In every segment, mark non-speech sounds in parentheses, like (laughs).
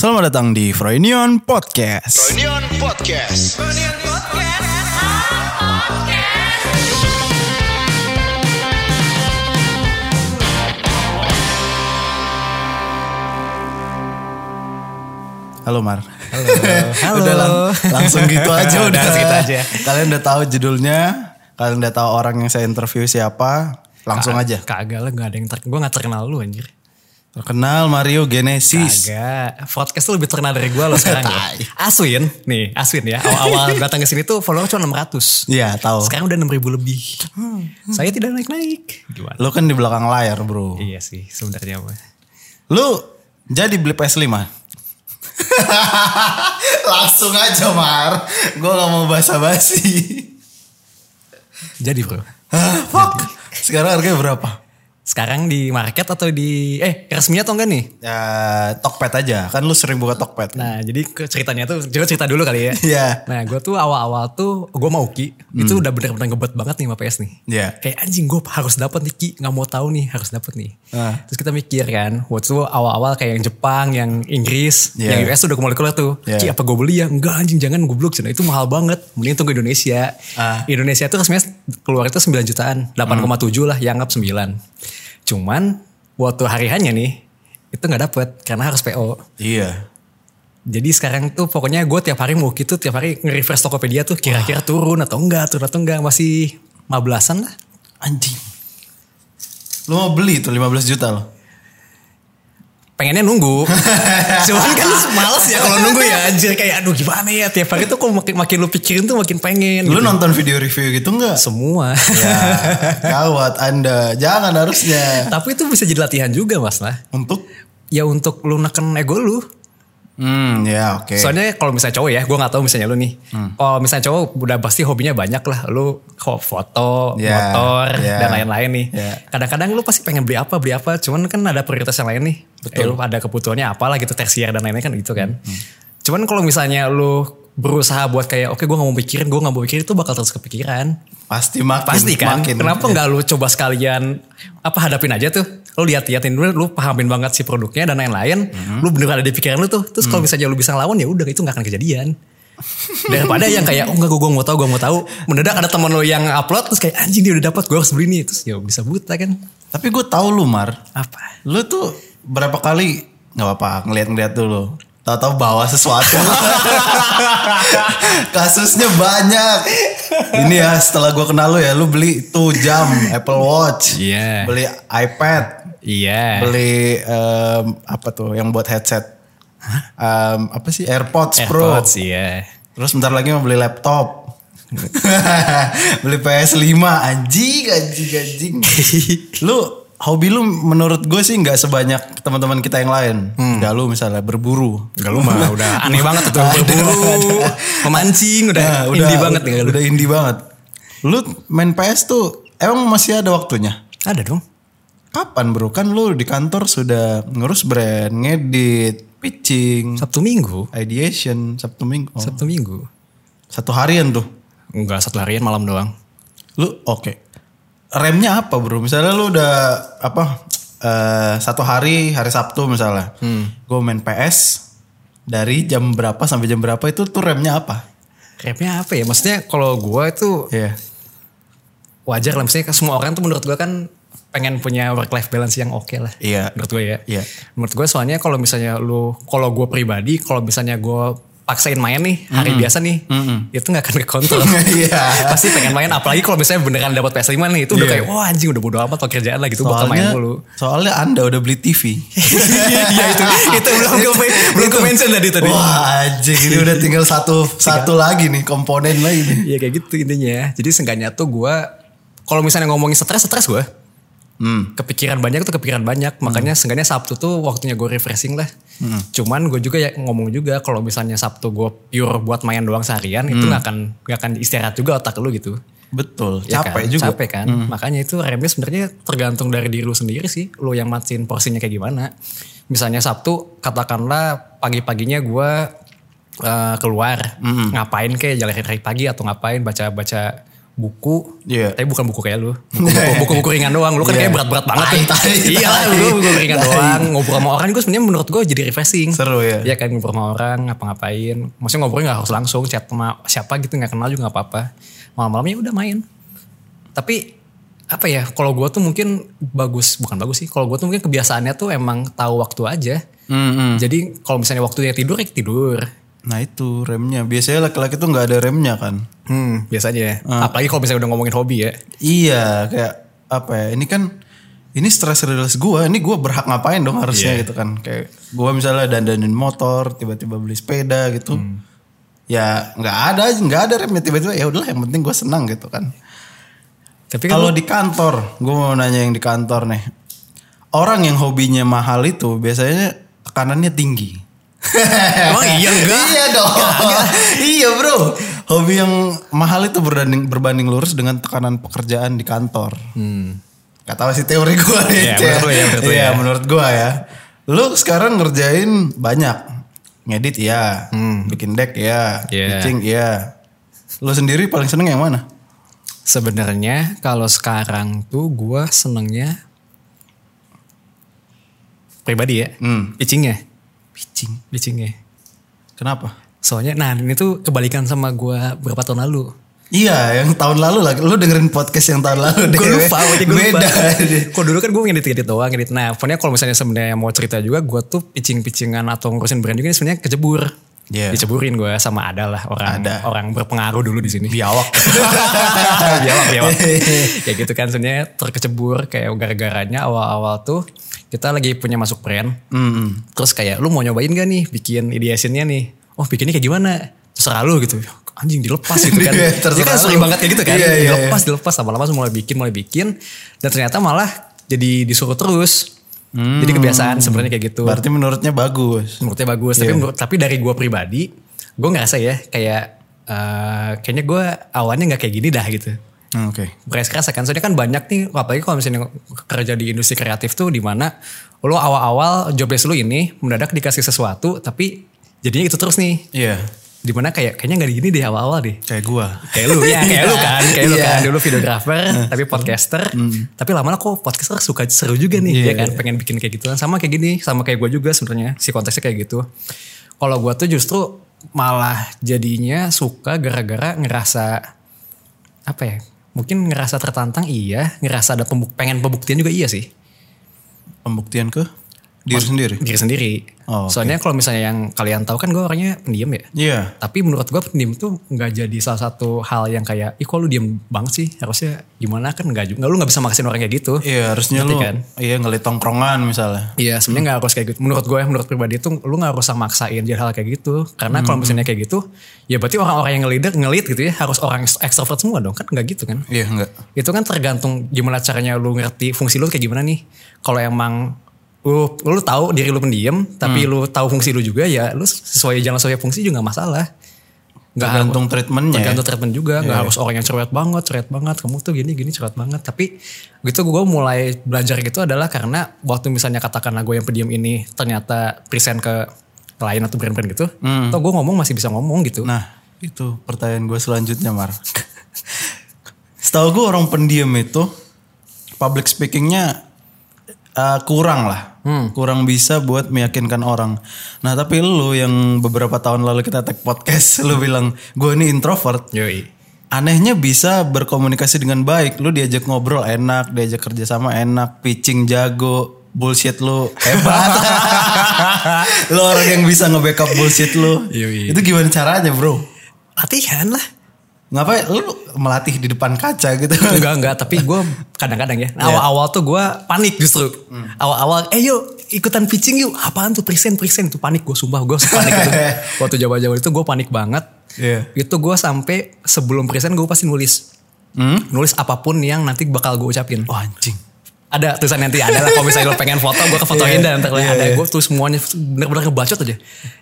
Selamat datang di Froynion Podcast. Reunion Podcast. Halo Mar. Halo. udah lang- langsung gitu (laughs) aja Udah, udah. langsung gitu aja. Kalian udah tahu judulnya, kalian udah tahu orang yang saya interview siapa. Langsung aja. Kagak lah gak ada yang ter... Gue gak terkenal lu anjir. Terkenal Mario Genesis. Kagak. Podcast lebih terkenal dari gue lo sekarang ya. (laughs) Aswin. Nih Aswin ya. Awal-awal (laughs) datang ke sini tuh follower cuma 600. Iya tahu. Sekarang udah 6000 lebih. Saya tidak naik-naik. Gimana? Lu kan di belakang layar bro. Iya sih sebenarnya. Lu jadi beli PS5? (laughs) Langsung aja Mar. Gue gak mau basa-basi. Jadi bro. Fuck. Sekarang harganya berapa? Sekarang di market atau di... Eh resminya atau enggak nih? Ya Tokped aja. Kan lu sering buka Tokped. Nah jadi ceritanya tuh, coba cerita dulu kali ya. (laughs) Iya. Nah gue tuh awal-awal tuh, gue mau Ki, itu udah bener-bener ngebet banget nih sama PS nih. Iya. Kayak anjing gue harus dapat nih Ki, gak mau tahu nih harus dapat nih. Ah. Terus kita mikir kan, waktu itu awal-awal kayak yang Jepang, yang Inggris, Iya. yang US udah keluar-keluar tuh. Iya. Ki apa gue beli ya? Enggak anjing jangan goblok, Cina. itu mahal banget. Mending tunggu Indonesia. Ah. Indonesia tuh resminya keluar itu 9 jutaan, 8,7 lah, yang anggap 9. Cuman waktu hari hanya nih, itu nggak dapet karena harus PO. Iya. Jadi sekarang tuh pokoknya gue tiap hari mau gitu tiap hari nge-refresh Tokopedia tuh kira-kira turun atau enggak, turun atau enggak masih 15-an lah. Anjing. Lu mau beli tuh 15 juta lo. Pengennya nunggu. (laughs) Cuman kan (laughs) males ya kalau (laughs) nunggu ya anjir kayak aduh gimana ya tiap hari tuh kok makin makin lu pikirin tuh makin pengen. Lu gitu. nonton video review gitu enggak? semua. Ya, gawat Anda. Jangan harusnya. Tapi itu bisa jadi latihan juga mas lah. Untuk Ya untuk lu neken ego lu. Hmm, ya oke. Soalnya kalau misalnya cowok ya, gue nggak tahu misalnya lu nih. Hmm. Kalau misalnya cowok udah pasti hobinya banyak lah. Lu kok foto, Ya, motor, ya. dan lain-lain nih. Ya. Kadang-kadang lu pasti pengen beli apa, beli apa. Cuman kan ada prioritas yang lain nih. Betul. Eh, lu ada kebutuhannya apalah gitu, tersier dan lain-lain kan gitu kan. Hmm, Cuman kalau misalnya lu berusaha buat kayak oke gue gak mau pikirin, gue gak mau pikirin itu bakal terus kepikiran. Pasti makin Pasti kan. makin. Kenapa nggak lu coba sekalian apa hadapin aja tuh? Lu lihat-lihatin dulu, lu pahamin banget si produknya dan lain-lain. Mhm. Lu bener ada di pikiran lu tuh. Terus kalau misalnya lu bisa ngelawan ya udah itu nggak akan kejadian. Daripada yang kayak oh enggak gue mau tahu gue mau tahu. Mendadak ada teman lu yang upload terus kayak anjing dia udah dapat gue harus beli nih terus ya bisa buta kan. Tapi gue tahu lu Mar. Apa? Lu tuh berapa kali nggak apa-apa ngeliat-ngeliat dulu. Tahu-tahu bawa sesuatu. (laughs) Kasusnya banyak. Ini ya setelah gue kenal lu ya, lu beli tuh jam Apple Watch, Iya. beli iPad, Iya. beli em, apa tuh yang buat headset, Em, apa sih AirPods, Pro. AirPods iya. Terus bentar lagi mau beli laptop. (laughs) beli PS5 anjing anjing anjing. lu (laughs) hobi lu menurut gue sih nggak sebanyak teman-teman kita yang lain. Gak lu misalnya berburu. Gak lu mah (laughs) udah aneh banget tuh berburu, memancing udah, Nah, indie banget nih lu. Udah indie banget. Lu main PS tuh emang masih ada waktunya? Ada dong. Kapan bro? Kan lu di kantor sudah ngurus brand, ngedit, pitching, Sabtu Minggu. ideation, Sabtu Minggu. Oh, Sabtu Minggu. Satu harian tuh. Enggak satu harian malam doang. Lu oke. Remnya apa bro? Misalnya lu udah apa eh, satu hari hari Sabtu misalnya, gue main PS dari jam berapa sampai jam berapa itu tuh remnya apa? Rapnya apa ya? Maksudnya kalau gue itu Iya. wajar lah. Maksudnya semua orang tuh menurut gue kan pengen punya work life balance yang oke lah. Iya. Menurut gue ya. Iya. Menurut gue soalnya kalau misalnya lu, kalau gue pribadi, kalau misalnya gue paksain main nih hari biasa nih, itu nggak akan kekontrol. (laughs) Iya. Pasti pengen main. Apalagi kalau misalnya beneran dapat PS5 nih, itu udah Iya. kayak wah anjing udah bodo amat kalau kerjaan lah gitu bakal main Soalnya, mulu. soalnya anda udah beli TV. (laughs) Iya itu, itu belum gue (laughs) belum gue mention tadi tadi. Wah anjing ini udah tinggal satu satu lagi nih komponen lagi nih. Iya kayak gitu intinya. Jadi seenggaknya tuh gue kalau misalnya ngomongin stres stres gue. Hmm. Kepikiran banyak tuh kepikiran banyak. Makanya seenggaknya Sabtu tuh waktunya gue refreshing lah. Cuman gue juga ya ngomong juga kalau misalnya Sabtu gue pure buat main doang seharian itu nggak akan nggak akan istirahat juga otak lu gitu. Betul, Ya capek kan? juga. Capek kan. Makanya itu remnya sebenarnya tergantung dari diri lu sendiri sih. Lu yang matiin porsinya kayak gimana. Misalnya Sabtu katakanlah pagi-paginya gue eh, keluar ngapain kayak jalan hari pagi atau ngapain baca-baca buku, Iya. tapi bukan buku kayak lu. Buku-buku (laughs) ringan doang. Lu kan Iya. kayak berat-berat banget tuh. Iya lah, lu buku ringan doang. Ngobrol sama orang gue sebenarnya menurut gue jadi refreshing. Seru ya. Iya kan ngobrol sama orang, ngapa-ngapain. Maksudnya ngobrolnya gak harus langsung, chat sama siapa gitu gak kenal juga gak apa-apa. Malam-malamnya udah main. Tapi apa ya, kalau gue tuh mungkin bagus, bukan bagus sih. Kalau gue tuh mungkin kebiasaannya tuh emang tahu waktu aja. Hmm, hmm. Jadi kalau misalnya waktunya tidur ya tidur. Nah itu remnya. Biasanya laki-laki tuh nggak ada remnya kan. Hmm, biasanya. Apalagi kalau misalnya udah ngomongin hobi ya. Iya kayak apa ya ini kan ini stress release gue ini gue berhak ngapain dong harusnya Iya. gitu kan kayak gue misalnya dandanin motor tiba-tiba beli sepeda gitu Hmm. ya nggak ada nggak ada remnya tiba-tiba ya udahlah yang penting gue senang gitu kan Tapi kan kalau di kantor gue mau nanya yang di kantor nih orang yang hobinya mahal itu biasanya tekanannya tinggi (laughs) Emang iya enggak? iya dong iya bro hobi yang mahal itu berbanding berbanding lurus dengan tekanan pekerjaan di kantor Hmm. Gak tahu sih teori gue nih. Iya, menurut lu ya, menurut Iya, ya. menurut gue ya. Lu sekarang ngerjain banyak. Ngedit ya, bikin deck ya, Hmm. Iya. pitching ya. Lu sendiri paling seneng yang mana? Sebenarnya kalau sekarang tuh gue senengnya pribadi ya, Hmm. pitchingnya, Pitching. pitchingnya. Kenapa? Soalnya, nah ini tuh kebalikan sama gue berapa tahun lalu. Iya, yang tahun lalu lah. Lu dengerin podcast yang tahun lalu deh. Gue lupa, gue lupa. Beda. Kok dulu kan gue ngedit-ngedit doang, ngedit. Nah, pokoknya kalau misalnya sebenarnya mau cerita juga, gue tuh pitching-pitchingan atau ngurusin brand juga ini sebenarnya kecebur. Iya. Diceburin gue sama ada lah orang Ada. orang berpengaruh dulu di sini. Biawak. (laughs) biawak biawak kayak (laughs) gitu kan sebenarnya terkecebur kayak gara-garanya awal-awal tuh kita lagi punya masuk brand. Hmm. terus kayak lu mau nyobain gak nih bikin ideationnya nih? Oh bikinnya kayak gimana? Terserah lu gitu. Anjing dilepas gitu kan. (laughs) Iya, kan sering lu. banget kayak gitu kan. Iya, iya, dilepas dilepas. Lama-lama mulai bikin mulai bikin. Dan ternyata malah jadi disuruh terus. Jadi kebiasaan sebenarnya kayak gitu. Berarti menurutnya bagus. menurutnya bagus. Tapi menurut tapi dari gue pribadi gue ngerasa ya kayak eh, kayaknya gue awalnya nggak kayak gini dah gitu Hmm, Oke. beres kerasa kan? Soalnya kan banyak nih apalagi kalau misalnya kerja di industri kreatif tuh di mana lo awal-awal job desk lu ini mendadak dikasih sesuatu tapi jadinya itu terus nih. Iya. di mana kayak kayaknya nggak gini deh awal-awal deh. Kayak gua. kayak lu ya kayak lu kan kayak lu Iya. kan. Dulu videographer tapi podcaster. Tapi lama-lama kok podcaster suka seru juga nih Iya, ya kan? pengen bikin kayak gitu. Sama kayak gini sama kayak gue juga sebenarnya si konteksnya kayak gitu. Kalau gue tuh justru malah jadinya suka gara-gara ngerasa apa ya mungkin ngerasa tertantang iya. Ngerasa ada pembuk pengen pembuktian juga iya sih. Pembuktian ke diri sendiri. diri sendiri Oh, oke. soalnya kalau misalnya yang kalian tahu kan gue orangnya pendiam ya Iya. Tapi menurut gue pendiam tuh nggak jadi salah satu hal yang kayak, ih kok lu diem banget sih? Harusnya gimana kan nggak juga, lu nggak bisa maksain orang kayak gitu. Iya harusnya Ngerti lu kan? iya ngelit tongkrongan misalnya. Iya sebenarnya nggak harus kayak gitu. Menurut gue, menurut pribadi tuh lu nggak usah maksain jadi hal kayak gitu. Karena kalau misalnya kayak gitu, ya berarti orang-orang yang ngelit, ngelit gitu ya harus orang extrovert semua dong kan nggak gitu kan? Iya enggak. Itu kan tergantung gimana caranya lu ngerti fungsi lu kayak gimana nih. Kalau emang lu lu tahu diri lu pendiam, tapi lu tahu fungsi lu juga ya lu sesuai jalan sesuai fungsi juga nggak masalah. Nggak Tergantung treatmentnya. ya. tergantung treatment juga nggak harus orang yang cerewet banget cerewet banget kamu tuh gini gini cerewet banget tapi gitu gue mulai belajar gitu adalah karena waktu misalnya katakanlah gue yang pendiam ini ternyata present ke klien atau brand-brand gitu atau gue ngomong masih bisa ngomong gitu Nah, itu pertanyaan gue selanjutnya, Mar. (laughs) Setahu gue orang pendiam itu public speakingnya uh, kurang lah, Hmm. kurang bisa buat meyakinkan orang. Nah, tapi lu yang beberapa tahun lalu kita tag podcast, (laughs) lu bilang gue ini introvert. Yoi. Anehnya bisa berkomunikasi dengan baik. Lu diajak ngobrol enak, diajak kerjasama enak, pitching jago, bullshit lu hebat. (laughs) lu orang yang bisa nge-backup bullshit lu. Itu gimana caranya, bro? latihan lah Ngapain lu melatih di depan kaca gitu? enggak enggak tapi gue kadang-kadang ya Iya. awal-awal tuh gue panik justru Hmm. awal-awal eh yuk ikutan pitching yuk apaan tuh present present tuh panik gue sumpah gue panik (laughs) itu waktu jawa-jawa itu gue panik banget Iya. itu gue sampai sebelum present gue pasti nulis Hmm? nulis apa pun yang nanti bakal gue ucapin Oh, anjing. Ada tulisan nanti ada lah kalau misalnya lo pengen foto gue kefotoin Iya, dan ntar iya, ada iya. gue tulis semuanya bener-bener ngebacot aja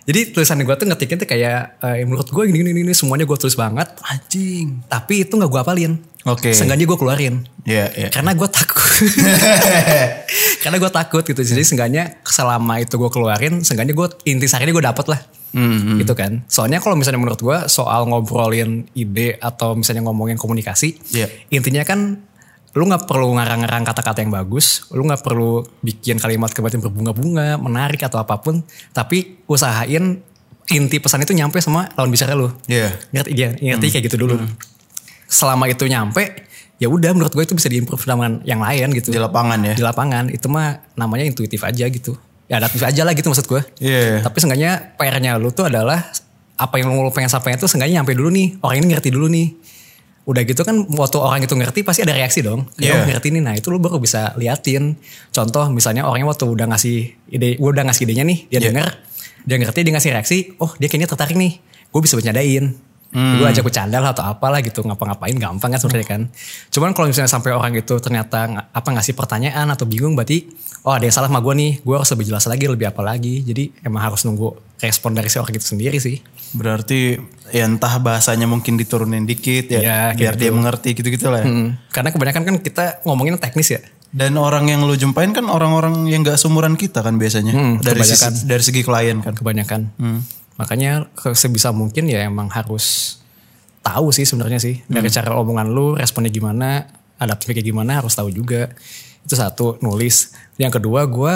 jadi tulisan gue tuh ngetiknya tuh kayak eh, menurut gue gini gini gini semuanya gue tulis banget Anjing. tapi itu nggak gue apalin Oke. Seenggaknya gue keluarin Iya, iya. karena gue takut (laughs) karena gue takut gitu jadi seenggaknya selama itu gue keluarin seenggaknya gue intisarinya gue dapet lah Hmm, gitu kan. Soalnya kalau misalnya menurut gue soal ngobrolin ide atau misalnya ngomongin komunikasi, Iya. intinya kan lu nggak perlu ngarang-ngarang kata-kata yang bagus, lu nggak perlu bikin kalimat-kalimat yang berbunga-bunga, menarik atau apa pun, tapi usahain inti pesan itu nyampe sama lawan bicara lu. Iya. Ngerti iya, ngerti kayak gitu dulu. Selama itu nyampe, ya udah menurut gue itu bisa diimprove dengan yang lain gitu. Di lapangan ya. Di lapangan itu mah namanya intuitif aja gitu. Ya adaptif aja lah gitu maksud gue. Iya. Tapi seenggaknya PR-nya lu tuh adalah apa yang lu pengen sampaikan itu seenggaknya nyampe dulu nih. Orang ini ngerti dulu nih. Udah gitu kan waktu orang itu ngerti pasti ada reaksi dong. Oh, ngerti nih. Nah itu lu baru bisa liatin. Contoh misalnya orangnya waktu udah ngasih ide, gue udah ngasih idenya nih. Dia Iya. denger. Dia ngerti, dia ngasih reaksi. Oh dia kayaknya tertarik nih. Gue bisa bercandain. Gue ajak bercanda lah atau apalah gitu. Ngapa-ngapain gampang kan sebenarnya kan. Cuman kalau misalnya sampai orang itu ternyata apa ngasih pertanyaan atau bingung berarti oh ada yang salah sama gue nih. Gue harus lebih jelas lagi, lebih apa lagi. Jadi emang harus nunggu respon dari si orang itu sendiri sih. Berarti ya entah bahasanya mungkin diturunin dikit ya, Ya, biar dia gitu. mengerti gitu-gitu lah. ya. Hmm. Karena kebanyakan kan kita ngomongin teknis ya. Dan orang yang lu jumpain kan orang-orang yang gak seumuran kita kan biasanya. Hmm, dari sisi, dari segi klien kan. Kebanyakan. Hmm. Makanya sebisa mungkin ya emang harus tahu sih sebenarnya sih. Dari cara omongan lu, responnya gimana, adaptifnya kayak gimana harus tahu juga. Itu satu, nulis. Yang kedua gue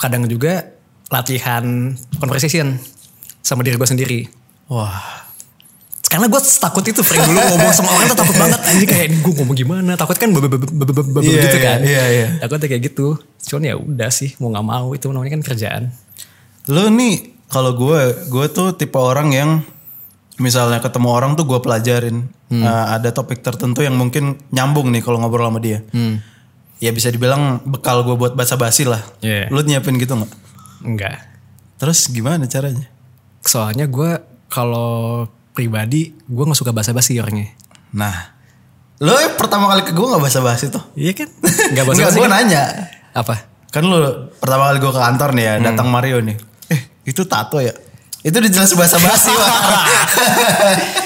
kadang juga latihan conversation sama diri gue sendiri. Wah. Karena gue takut itu Frank dulu ngomong sama orang tuh takut banget anjing kayak ini gue ngomong gimana takut kan be- be- be- be- be- be- Iya, gitu iya, kan iya, takutnya kayak gitu cuman ya udah sih mau nggak mau itu namanya kan kerjaan Lu nih kalau gue, gue tuh tipe orang yang misalnya ketemu orang tuh gue pelajarin. Hmm. Eh, ada topik tertentu yang mungkin nyambung nih kalau ngobrol sama dia. Hmm. Ya bisa dibilang bekal gue buat basa-basi lah. Iya. Lu nyiapin gitu nggak? enggak Terus gimana caranya? soalnya gue kalau pribadi gue nggak suka basa-basi orangnya Nah, lu pertama kali ke gue nggak basa-basi tuh? iya kan nggak Enggak, (laughs) basa-basi gue kan? nanya. apa Kan lu pertama kali gue ke kantor nih ya, Hmm. datang Mario nih. Itu tato ya? Itu dijelas basa-basi Wak.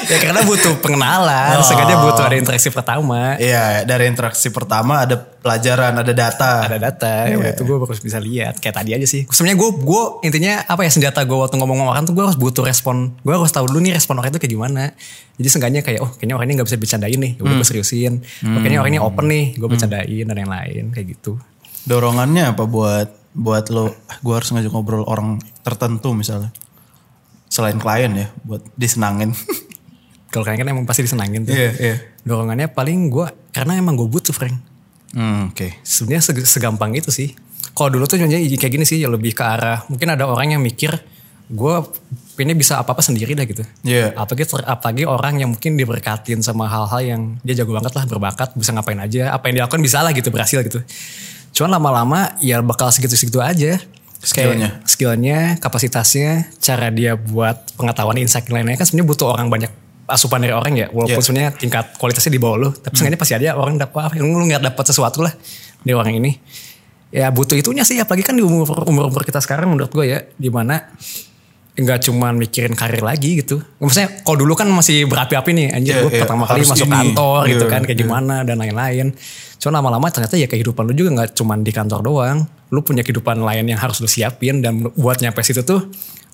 (laughs) ya karena butuh pengenalan. Oh. sengaja butuh ada interaksi pertama. Iya, dari interaksi pertama ada pelajaran, ada data. ada data ya udah itu gue baru bisa lihat. Kayak tadi aja sih. Sebenarnya gue gue intinya apa ya senjata gue waktu ngomong sama orang tuh gue harus butuh respon. Gue harus tahu dulu nih respon orang itu kayak gimana. Jadi seenggaknya kayak oh kayaknya orang ini nggak bisa bercandain nih. Udah gue seriusin. Oh, kayaknya orang ini open nih gue bercandain dan yang lain kayak gitu. Dorongannya apa buat buat lo, gue harus ngajak ngobrol orang tertentu misalnya. Selain klien ya, buat disenangin. (laughs) kalau kalian kan emang pasti disenangin tuh Iya, iya. dorongannya paling gue karena emang gue butuh Frank Hmm, oke. sebenarnya seg- segampang itu sih. Kalau dulu tuh sebenarnya kayak gini sih, ya lebih ke arah mungkin ada orang yang mikir gue ini bisa apa apa sendiri dah gitu. Iya. Apalagi apalagi orang yang mungkin diberkatin sama hal-hal yang dia jago banget lah berbakat bisa ngapain aja apa yang dilakukan bisa lah gitu berhasil gitu. Cuman lama-lama ya bakal segitu-segitu aja. Skillnya. Skillnya, kapasitasnya, cara dia buat pengetahuan insight lainnya kan sebenarnya butuh orang banyak asupan dari orang ya walaupun Iya. sebenarnya tingkat kualitasnya di bawah lu tapi sebenarnya pasti ada orang dapat apa lu nggak dapat sesuatu lah dari orang ini ya butuh itunya sih apalagi kan di umur umur umur kita sekarang menurut gue ya di mana nggak cuma mikirin karir lagi gitu maksudnya kalau dulu kan masih berapi-api nih anjir Iya, gue iya, pertama kali masuk ini. kantor gitu Iya, kan kayak iya. gimana dan lain-lain cuma lama-lama ternyata ya kehidupan lu juga nggak cuma di kantor doang lu punya kehidupan lain yang harus lu siapin dan buat nyampe situ tuh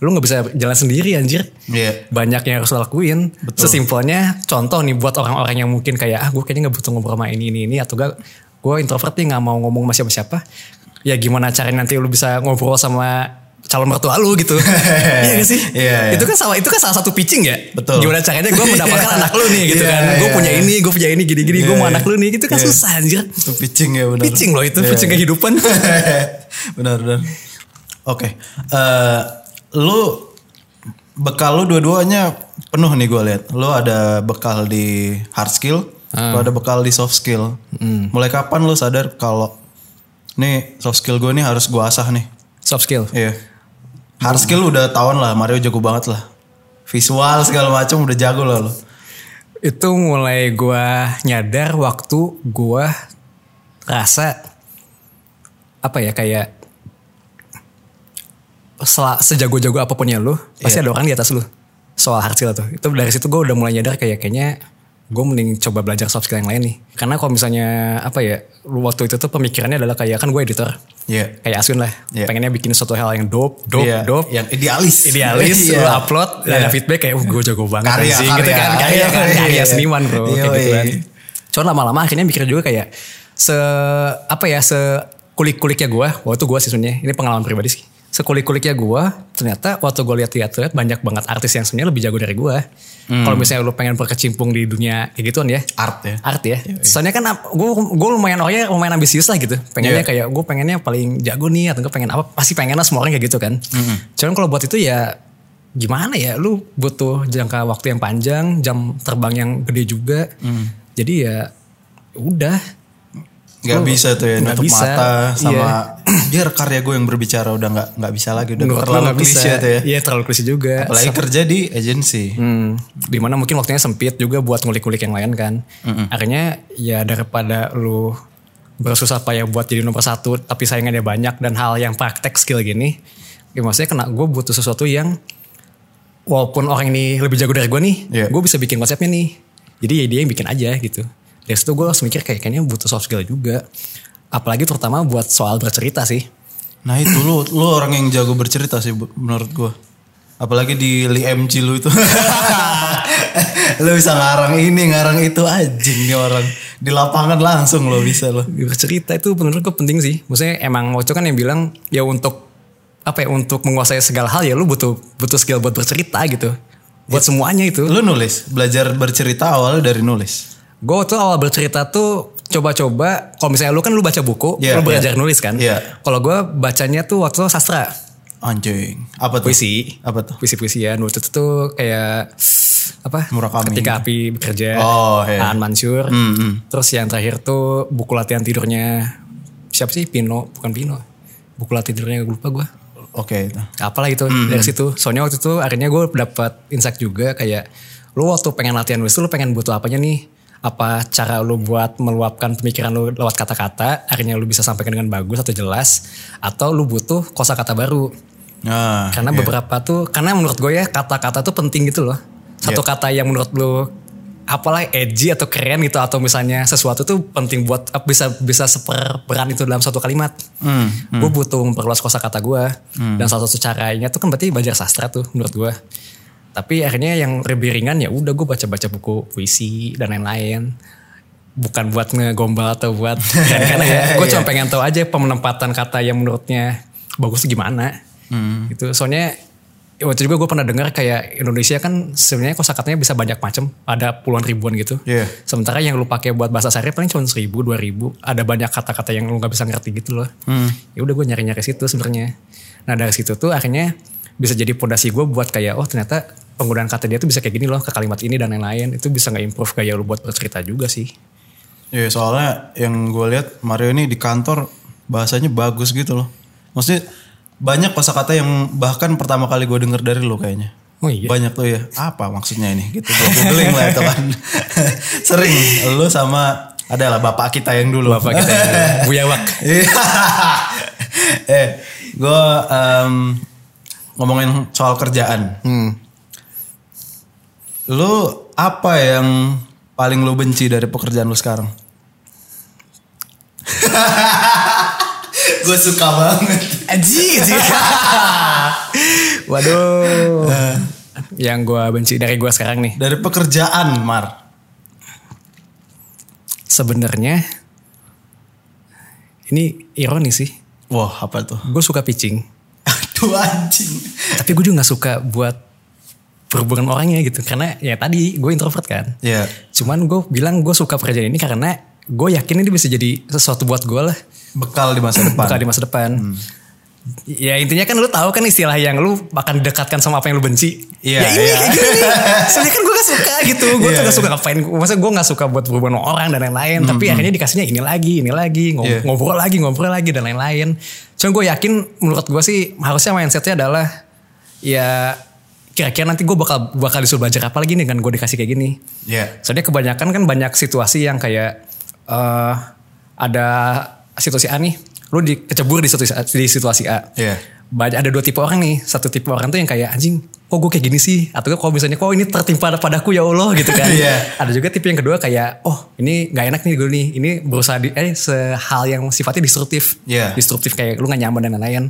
lu nggak bisa jalan sendiri anjir Iya. banyak yang harus lo lakuin. Sesimpelnya contoh nih buat orang-orang yang mungkin kayak ah gue kayaknya nggak butuh ngobrol sama ini ini ini atau gak gue introvert nih nggak mau ngomong sama siapa-siapa. Ya gimana caranya nanti lu bisa ngobrol sama calon mertua lu gitu. (laughs) iya gak sih? Iya, iya. Itu kan salah itu kan salah satu pitching ya. Betul. Gimana caranya gue mendapatkan (laughs) anak lu nih gitu Iya, kan. Gue iya, punya iya. ini, gue punya ini gini-gini, gue Iya, mau anak lu nih gitu kan Iya. susah anjir. Itu pitching ya benar. Pitching loh itu, Iya, pitching kehidupan. (laughs) benar benar. Oke, Eh, lu bekal lu dua-duanya penuh nih gue lihat. Lu ada bekal di hard skill, lu ada bekal di soft skill. Mulai kapan lu sadar kalau nih soft skill gue nih harus gue asah nih? Soft skill. Iya. Hard skill udah tahun lah, Mario jago banget lah. Visual segala macam udah jago lah lu. Itu mulai gua nyadar waktu gua rasa apa ya kayak sejago-jago apa pun ya lu pasti Iya. ada orang di atas lu soal hard skill tuh itu dari situ gue udah mulai nyadar kayak kayaknya gue mending coba belajar soft skill yang lain nih. Karena kalau misalnya apa ya, waktu itu tuh pemikirannya adalah kayak kan gue editor, Iya. kayak Aswin lah, Iya. pengennya bikin suatu hal yang dope, dope, Iya, dope, Yang idealis. idealis, (laughs) Iya. lu upload, Iya. ada feedback kayak, oh gue jago banget Karya, anjing," gitu karya. kan, karya, Iya, karya iya. seniman bro, Iya, kayak gitu iya. kan. Cuman lama-lama akhirnya mikir juga kayak se apa ya se kulik-kuliknya gue, waktu gue sih sebenarnya ini pengalaman pribadi sih. Sekulik-kuliknya gue, ternyata waktu gue lihat-lihat banyak banget artis yang sebenarnya lebih jago dari gue. Hmm. Kalau misalnya lu pengen berkecimpung di dunia kayak gituan ya, Art ya. art ya. Soalnya kan gue gue lumayan orangnya lumayan ambisius lah gitu. Pengennya Iya. kayak gue pengennya paling jago nih atau gue pengen apa pasti pengen lah semua orang kayak gitu kan. Cuman kalau buat itu ya gimana ya lu butuh jangka waktu yang panjang, jam terbang yang gede juga. Jadi ya udah Gak Lu- bisa tuh ya nggak nutup bisa, mata sama iya. biar karya gue yang berbicara udah nggak nggak bisa lagi udah menurut lu terlalu nggak klise tuh ya. Iya terlalu klise juga. Apalagi kerja di agensi. Hmm, di mana mungkin waktunya sempit juga buat ngulik-ngulik yang lain kan. Akhirnya ya daripada lu bersusah payah buat jadi nomor satu tapi saingannya banyak dan hal yang praktek skill gini. Ya maksudnya kena gue butuh sesuatu yang walaupun orang ini lebih jago dari gue nih, Iya. gue bisa bikin konsepnya nih. Jadi ya dia yang bikin aja gitu. Dari situ gue langsung mikir kayak kayaknya butuh soft skill juga. Apalagi terutama buat soal bercerita sih. Nah itu lu lu orang yang jago bercerita sih menurut gue. Apalagi di Li MG lu itu. (laughs) lu bisa ngarang ini, ngarang itu anjing nih orang. Di lapangan langsung lo bisa lo. bercerita itu menurut gue penting sih. Maksudnya emang itu kan yang bilang ya untuk apa ya untuk menguasai segala hal ya lu butuh butuh skill buat bercerita gitu. Buat semuanya itu. Lu nulis, belajar bercerita awalnya dari nulis. Gue tuh awal bercerita tuh coba-coba kalau misalnya lu kan lu baca buku, Iya, lu belajar iya. nulis kan. Iya. Kalau gue bacanya tuh waktu sastra, Anjing. Apa tuh? puisi. Apa tuh? Puisi-puisian waktu itu tuh kayak apa? Murakami. Ketika api bekerja. Oh, iya. Aan Mansur. Hmm, hmm. Terus yang terakhir tuh buku latihan tidurnya siapa sih? Pino, bukan Pino. Buku latihan tidurnya gue lupa gue. Oke itu. Apalah itu dari situ. Soalnya waktu itu akhirnya gue dapat insight juga kayak lu waktu pengen latihan nulis tuh lu pengen butuh apanya nih? Apa cara lu buat meluapkan pemikiran lu lewat kata-kata, akhirnya lu bisa sampaikan dengan bagus atau jelas, atau lu butuh kosakata baru. Nah, Karena iya. beberapa tuh, karena menurut gue ya kata-kata tuh penting gitu loh. Satu Iya. kata yang menurut lu apalah edgy atau keren gitu atau misalnya sesuatu tuh penting buat bisa bisa seperperan itu dalam satu kalimat. Hmm, Gue butuh memperluas kosakata gue dan salah satu caranya tuh kan berarti belajar sastra tuh menurut gue. Tapi akhirnya yang lebih ringan ya udah gue baca-baca buku puisi dan lain-lain. Bukan buat ngegombal atau buat (laughs) karena ya. Gue cuma Iya. pengen tahu aja penempatan kata yang menurutnya bagus gimana. Gitu. Soalnya waktu juga gue pernah dengar kayak Indonesia kan sebenarnya kosakatanya bisa banyak macam, ada puluhan ribuan gitu. Iya. Sementara yang lu pakai buat bahasa sehari paling cuma seribu, dua ribu. Ada banyak kata-kata yang lu nggak bisa ngerti gitu loh. Ya udah gue nyari-nyari situ sebenarnya. Nah dari situ tuh akhirnya bisa jadi pondasi gue buat kayak oh ternyata penggunaan kata dia tuh bisa kayak gini loh ke kalimat ini dan lain-lain. Itu bisa nge-improve kayak lu buat bercerita juga sih. Ya soalnya yang gue lihat Mario ini di kantor bahasanya bagus gitu loh. Maksudnya banyak kosakata yang bahkan pertama kali gue denger dari lo kayaknya. Oh iya. Banyak tuh ya. Apa maksudnya ini? Gitu gue googling lah itu kan. (laughs) Sering lu sama adalah bapak kita yang dulu. Bapak kita yang dulu, (laughs) Buya Wak. Iya. (laughs) eh, gue em, ngomongin soal kerjaan. Hmm. Lu apa yang paling lu benci dari pekerjaan lu sekarang? (laughs) gue suka banget. Aji, aji. (laughs) Waduh. yang gue benci dari gue sekarang nih. Dari pekerjaan, Mar. Sebenarnya ini ironi sih. Wah, apa tuh? Gue suka pitching. (laughs) Aduh anjing. Tapi gue juga gak suka buat berhubungan orangnya gitu. Karena ya tadi gue introvert kan. Ya. Cuman gue bilang gue suka pekerjaan ini karena gue yakin ini bisa jadi sesuatu buat gue lah. Bekal di masa depan. Bukan di masa depan. Ya intinya kan lu tahu kan istilah yang lu akan didekatkan sama apa yang lu benci. Iya, ya ini iya. kayak gini. Soalnya kan gue gak suka gitu. Gue Iya, tuh gak iya. suka ngapain. Maksudnya gue gak suka buat berhubungan sama orang dan lain-lain. Tapi akhirnya dikasihnya ini lagi, ini lagi. Ngob- Iya. Ngobrol lagi, ngobrol lagi dan lain-lain. Cuma gue yakin menurut gue sih harusnya mindsetnya adalah ya kira-kira nanti gue bakal bakal disuruh belajar apa lagi nih kan gue dikasih kayak gini. Ya. Soalnya kebanyakan kan banyak situasi yang kayak eh ada situasi A nih, lu dikecebur di situasi A, di situasi A. Iya. Banyak ada dua tipe orang nih. Satu tipe orang tuh yang kayak anjing, kok gue kayak gini sih atau kalau misalnya kok ini tertimpa padaku ya Allah gitu kan Iya. ada juga tipe yang kedua kayak oh ini nggak enak nih gue nih ini berusaha di eh sehal yang sifatnya destruktif Iya. destruktif kayak lu gak nyaman dan lain-lain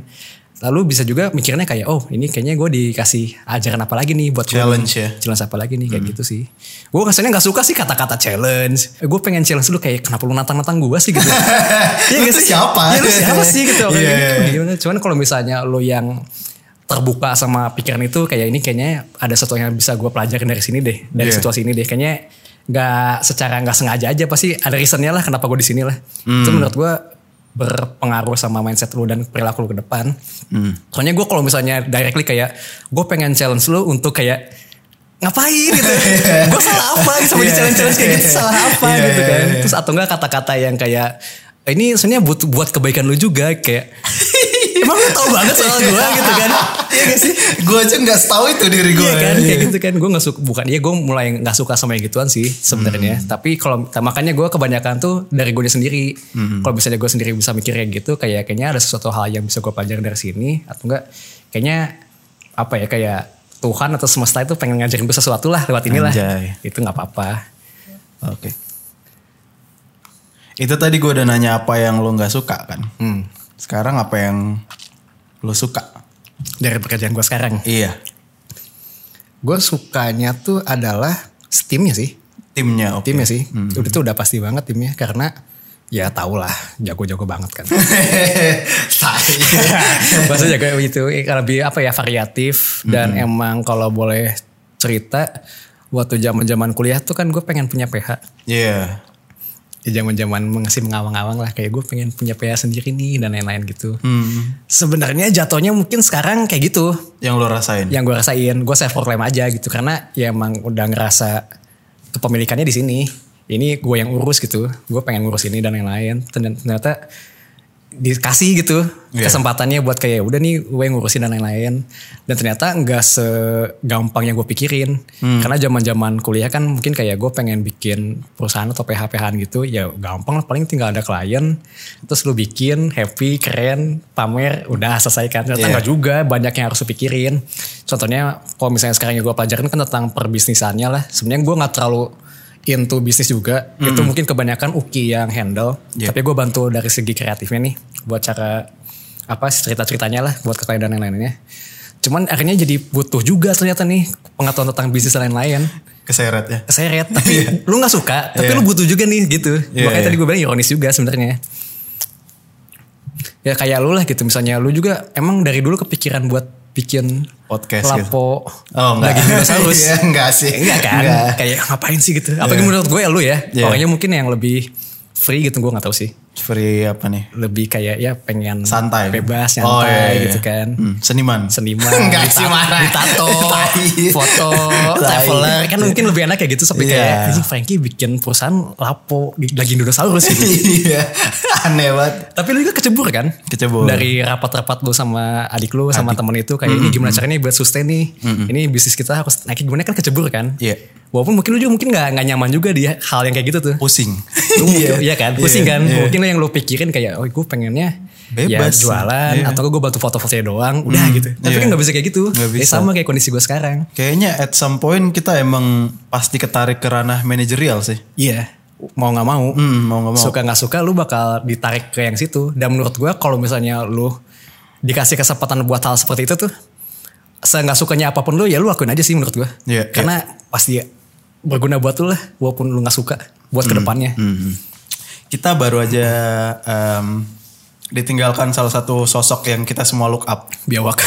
lalu bisa juga mikirnya kayak oh ini kayaknya gue dikasih ajaran apa lagi nih buat gua Challenge nih. ya. challenge apa lagi nih kayak gitu sih gue rasanya nggak suka sih kata-kata challenge gue pengen challenge lu kayak kenapa lu nantang-nantang gue sih gitu (laughs) Iya Lu sih? siapa? Iya lu siapa sih gitu Iya, Kayak iya, gimana? Cuman kalau misalnya lu yang terbuka sama pikiran itu kayak ini kayaknya ada sesuatu yang bisa gue pelajarin dari sini deh dari Iya. situasi ini deh kayaknya nggak secara nggak sengaja aja pasti ada reasonnya lah kenapa gue di sini lah itu Hmm. menurut gue berpengaruh sama mindset lu dan perilaku lu ke depan. Hmm. soalnya gue kalau misalnya directly kayak gue pengen challenge lu untuk kayak ngapain gitu? (laughs) Gue salah apa gitu? Sama di Iya. challenge challenge kayak gitu salah apa Iya, gitu iya, kan? terus atau enggak kata-kata yang kayak ini sebenarnya buat buat kebaikan lu juga kayak emang lu tau banget soal gue gitu kan? Iya gak sih? Gue aja nggak tahu itu diri gue. Iya kan? Kayak gitu kan? Gue nggak suka bukan iya gue mulai nggak suka sama yang gituan sih sebenarnya. Tapi kalau makanya gue kebanyakan tuh dari gue sendiri. Kalau misalnya gue sendiri bisa mikir kayak gitu kayak kayaknya ada sesuatu hal yang bisa gue pelajari dari sini atau enggak kayaknya apa ya kayak Tuhan atau semesta itu pengen ngajarin gue sesuatu lah lewat inilah. Anjay. itu nggak apa-apa. Oke. Itu tadi gue udah nanya apa yang lo nggak suka kan. Hmm. Sekarang apa yang lo suka? dari pekerjaan gue sekarang Iya. gue sukanya tuh adalah timnya sih Timnya oke. timnya sih udah tuh udah pasti banget timnya karena ya tau lah jago-jago banget kan. (laughs) (laughs) Maksudnya kayak gitu lebih apa ya variatif dan emang kalau boleh cerita waktu zaman zaman kuliah tuh kan gue pengen punya PH Iya. Ya zaman zaman masih mengawang-awang lah kayak gue pengen punya PH sendiri nih dan lain-lain gitu Hmm. sebenarnya jatuhnya mungkin sekarang kayak gitu Yang lo rasain? yang gue rasain gue self proclaim aja gitu karena ya emang udah ngerasa kepemilikannya di sini ini gue yang urus gitu gue pengen ngurus ini dan lain-lain ternyata dikasih gitu Iya. kesempatannya buat kayak udah nih gue ngurusin dan lain-lain. Dan ternyata nggak segampang yang gue pikirin karena zaman zaman kuliah kan mungkin kayak gue pengen bikin perusahaan atau PH PH gitu ya gampang lah paling tinggal ada klien terus lu bikin happy keren pamer udah selesai kan ternyata Iya. nggak juga banyak yang harus lu pikirin. Contohnya kalau misalnya sekarang yang gue pelajarin kan tentang perbisnisannya lah. Sebenarnya gue nggak terlalu into bisnis juga itu mungkin kebanyakan Uki yang handle Iya. tapi gue bantu dari segi kreatifnya nih buat cara apa cerita ceritanya lah buat ke klien dan lain-lainnya cuman akhirnya jadi butuh juga ternyata nih pengetahuan tentang bisnis lain-lain Keseret ya? keseret (laughs) tapi lu nggak suka tapi Iya. lu butuh juga nih gitu Iya, makanya iya. tadi gue bilang ironis juga sebenarnya ya kayak lu lah gitu misalnya lu juga emang dari dulu kepikiran buat bikin Podcast gitu. lapo Oh, enggak. lagi dinosaurus (laughs) Iya, enggak sih. enggak kan Enggak. kayak ngapain sih gitu apalagi menurut gue ya lu ya Iya. orangnya mungkin yang lebih free gitu gue nggak tahu sih Free apa nih? lebih kayak ya pengen Santai. bebas Oh, nyantai iya, iya. gitu kan Hmm, seniman. seniman (laughs) Enggak sih, marah. ditato (laughs) foto traveler kan mungkin lebih enak kayak gitu sampai Iya. kayak anjing Frankie bikin perusahaan lapo lagi dinosaurus gitu (laughs) Iya. Aneh banget. tapi lu juga kecebur kan Kecebur. dari rapat-rapat lu sama adik lu sama temen itu kayak ini gimana caranya buat sustain nih ini bisnis kita harus naik gimana kan kecebur kan Iya. Walaupun mungkin lu juga mungkin nggak nggak nyaman juga di hal yang kayak gitu tuh Pusing. (laughs) Lu mungkin- iya kan pusing Iya, kan iya. mungkin yang lu pikirin kayak oh gue pengennya ya Bebas. jualan Iya. atau gue bantu foto-fotonya doang udah gitu tapi iya. kan nggak bisa kayak gitu Nggak Ya bisa. sama kayak kondisi gue sekarang Kayaknya at some point kita emang pasti ketarik ke ranah manajerial sih. iya mau nggak mau Hmm, mau nggak mau. suka nggak suka lu bakal ditarik ke yang situ dan menurut gue kalau misalnya lu dikasih kesempatan buat hal seperti itu tuh nggak sukanya apa pun lu ya lu lakuin aja sih menurut gue Iya, karena pasti berguna buat lu lah walaupun lu nggak suka buat ke depannya Hmm. Kita baru aja em, ditinggalkan salah satu sosok yang kita semua look up. biawak (laughs)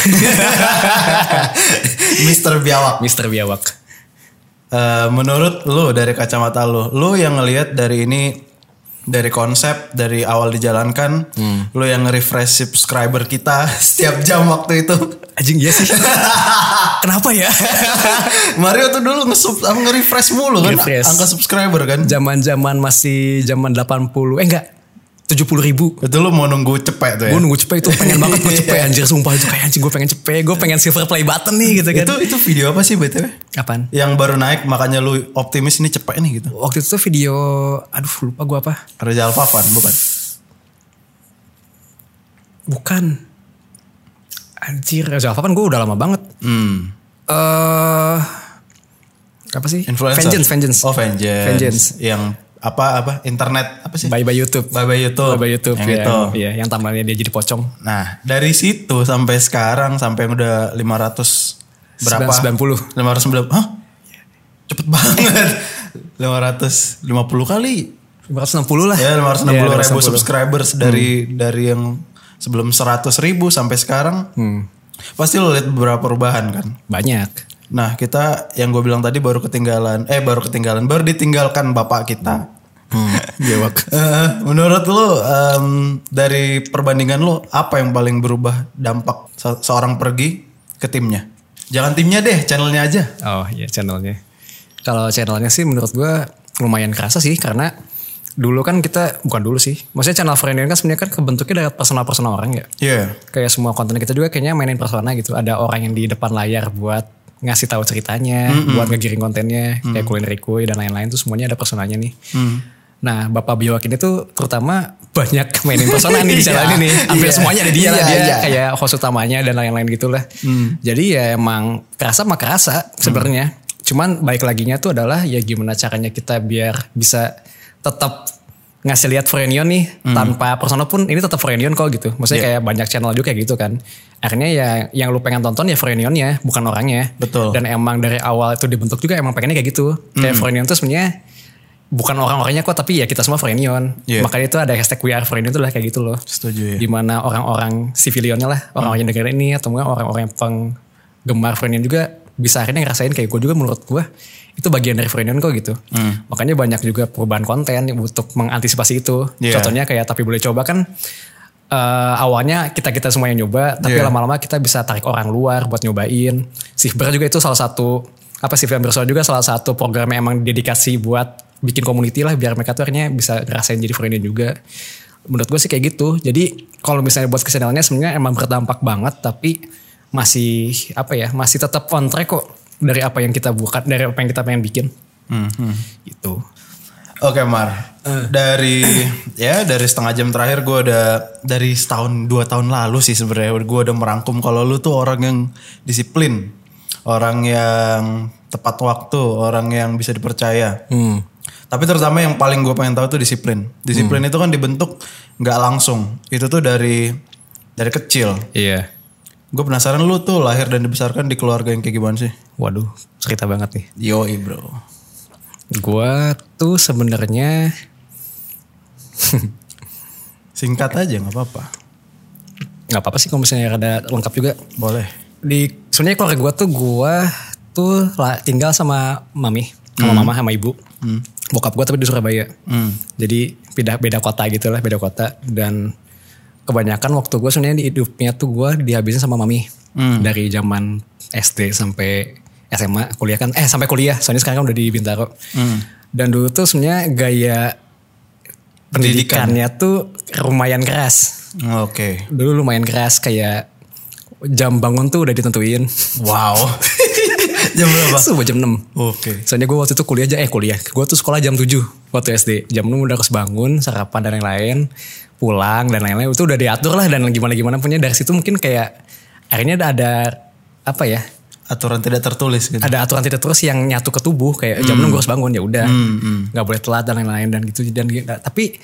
Mr. Biawak. Mister biawak Eh, menurut lu dari kacamata lu, lu yang ngelihat dari ini dari konsep dari awal dijalankan, lu yang nge-refresh subscriber kita (laughs) setiap jam waktu itu. anjing iya sih (laughs) kenapa ya (laughs) Mario tuh dulu nge-sub apa nge-refresh mulu kan Nge-refresh. angka subscriber kan. zaman zaman masih zaman 80 eh enggak 70 ribu Itu lu mau nunggu cepet tuh ya. gue nunggu cepet itu pengen banget gue (laughs) cepet anjir sumpah itu kayak anjing gue pengen cepet gue pengen silver play button nih gitu kan Itu itu video apa sih BTW? kapan Yang baru naik makanya lu optimis ini cepet nih gitu. waktu itu tuh video aduh lupa gue apa Reza Alfafan bukan? bukan anjir Reza gue udah lama banget Hmm. eh apa sih? Influencer. Vengeance, vengeance. Oh, Vengeance. Vengeance. Yang apa apa internet apa sih? Bye bye YouTube. Bye bye YouTube. Bye bye YouTube. Yang ya, itu. Iya, yang tambahnya dia jadi pocong. Nah, dari situ sampai sekarang sampai yang udah 500 berapa? 90. 590. Hah? Cepet banget. (laughs) 550 kali. 560 lah. Ya, 560 Iya, ribu 560. subscribers dari dari yang sebelum 100 ribu sampai sekarang. Hmm. Pasti lo lihat beberapa perubahan kan. Banyak. Nah, kita yang gue bilang tadi baru ketinggalan, eh baru ketinggalan, baru ditinggalkan bapak kita. Iya, (laughs) Eh, menurut lu em, dari perbandingan lu apa yang paling berubah dampak se- seorang pergi ke timnya? Jangan timnya deh, channelnya aja. Oh iya channelnya. Kalau channelnya sih menurut gua lumayan kerasa sih karena dulu kan kita bukan dulu sih. Maksudnya channel Friendian kan sebenarnya kan kebentuknya dari personal-personal orang ya. Iya. Kayak semua konten kita juga kayaknya mainin persona gitu. Ada orang yang di depan layar buat ngasih tahu ceritanya, buat ngegiring kontennya, kayak Kulin Rikuy dan lain-lain tuh semuanya ada personanya nih. Nah, Bapak Biwak ini tuh terutama banyak (laughs) mainin persona nih di channel Iya, ini nih. Hampir iya. semuanya ada dia lah. Iya, Dia iya. kayak host utamanya dan lain-lain gitu lah. Jadi ya emang kerasa mah kerasa sebenarnya. Cuman baik laginya tuh adalah ya gimana caranya kita biar bisa tetap ngasih lihat Frenion nih tanpa persona pun ini tetap Frenion kok gitu. Maksudnya kayak banyak channel juga kayak gitu kan. Akhirnya ya yang lu pengen tonton ya Frenionnya bukan orangnya. Betul. Dan emang dari awal itu dibentuk juga emang pengennya kayak gitu. Kayak Frenion tuh sebenarnya bukan orang-orangnya kok tapi ya kita semua Frenion. Iya. Makanya itu ada hashtag We Are Frenion itu lah kayak gitu loh. Setuju ya. Di mana orang-orang sivilionnya lah, orang-orang yang dengerin ini atau mungkin orang-orang yang penggemar Frenion juga bisa akhirnya ngerasain kayak gue juga menurut gue itu bagian dari Frenion kok gitu. Makanya banyak juga perubahan konten untuk mengantisipasi itu. Iya. Contohnya kayak tapi boleh coba kan eh, awalnya kita kita semua yang nyoba, tapi Iya. lama-lama kita bisa tarik orang luar buat nyobain. Sifber juga itu salah satu apa sih film bersuara juga salah satu program yang emang dedikasi buat bikin community lah biar mereka tuh akhirnya bisa ngerasain jadi friendnya juga. Menurut gue sih kayak gitu. Jadi kalau misalnya buat ke channelnya sebenarnya emang berdampak banget tapi masih apa ya masih tetap on track kok dari apa yang kita buat dari apa yang kita pengen bikin Hmm, hmm. gitu. Oke Mar, dari ya dari setengah jam terakhir gue udah dari setahun dua tahun lalu sih sebenarnya gue udah merangkum kalau lu tuh orang yang disiplin, orang yang tepat waktu, orang yang bisa dipercaya. Hmm. Tapi terutama yang paling gue pengen tahu tuh disiplin. Disiplin itu kan dibentuk nggak langsung. Itu tuh dari dari kecil. Iya. Gue penasaran lu tuh lahir dan dibesarkan di keluarga yang kayak gimana sih? Waduh, cerita banget nih. Yoi bro. Gua tuh sebenarnya Singkat aja nggak apa-apa. nggak apa-apa sih kalau misalnya ada lengkap juga. Boleh. Di sebenarnya keluarga gua tuh gua tuh lah, tinggal sama mami, sama mama sama ibu. Bokap gua tapi di Surabaya. Hmm. Jadi beda beda kota gitu lah, beda kota dan kebanyakan waktu gue sebenarnya di hidupnya tuh gue dihabisin sama mami dari zaman SD sampai SMA kuliah kan eh sampai kuliah soalnya sekarang kan udah di Bintaro dan dulu tuh sebenarnya gaya pendidikannya tuh lumayan keras Oke. dulu lumayan keras kayak jam bangun tuh udah ditentuin Wow. (laughs) Jam berapa? Subuh jam 6 Oke. Soalnya gue waktu itu kuliah aja, eh kuliah. Gue tuh sekolah jam 7 waktu SD. Jam 6 udah harus bangun, sarapan dan lain-lain. Pulang dan lain-lain. Itu udah diatur lah dan gimana-gimana punya. Dari situ mungkin kayak akhirnya ada, ada apa ya. Aturan tidak tertulis gitu. Ada aturan tidak terus yang nyatu ke tubuh. Kayak jam 6 gue harus bangun ya udah. Gak boleh telat dan lain-lain dan gitu. Dan, tapi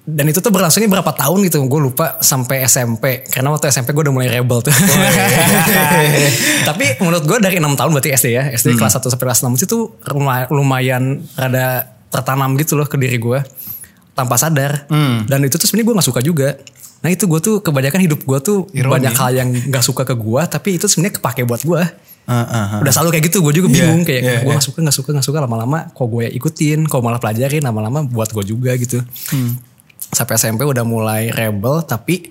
dan itu tuh berlangsungnya berapa tahun gitu gue lupa sampai SMP karena waktu SMP gue udah mulai rebel tuh (laughs) tapi menurut gue dari enam tahun berarti SD ya SD kelas 1 sampai kelas 6 itu lumay- lumayan rada tertanam gitu loh ke diri gue tanpa sadar dan itu tuh sebenarnya gue nggak suka juga nah itu gue tuh kebanyakan hidup gue tuh Ironi. banyak hal yang nggak suka ke gue tapi itu sebenarnya kepake buat gue Ah, ah, ah. udah selalu kayak gitu gue juga Iya, bingung kayak iya, gue iya. gak suka gak suka gak suka lama-lama kok gue ikutin kok malah pelajarin lama-lama buat gue juga gitu Hmm. sampai SMP udah mulai rebel tapi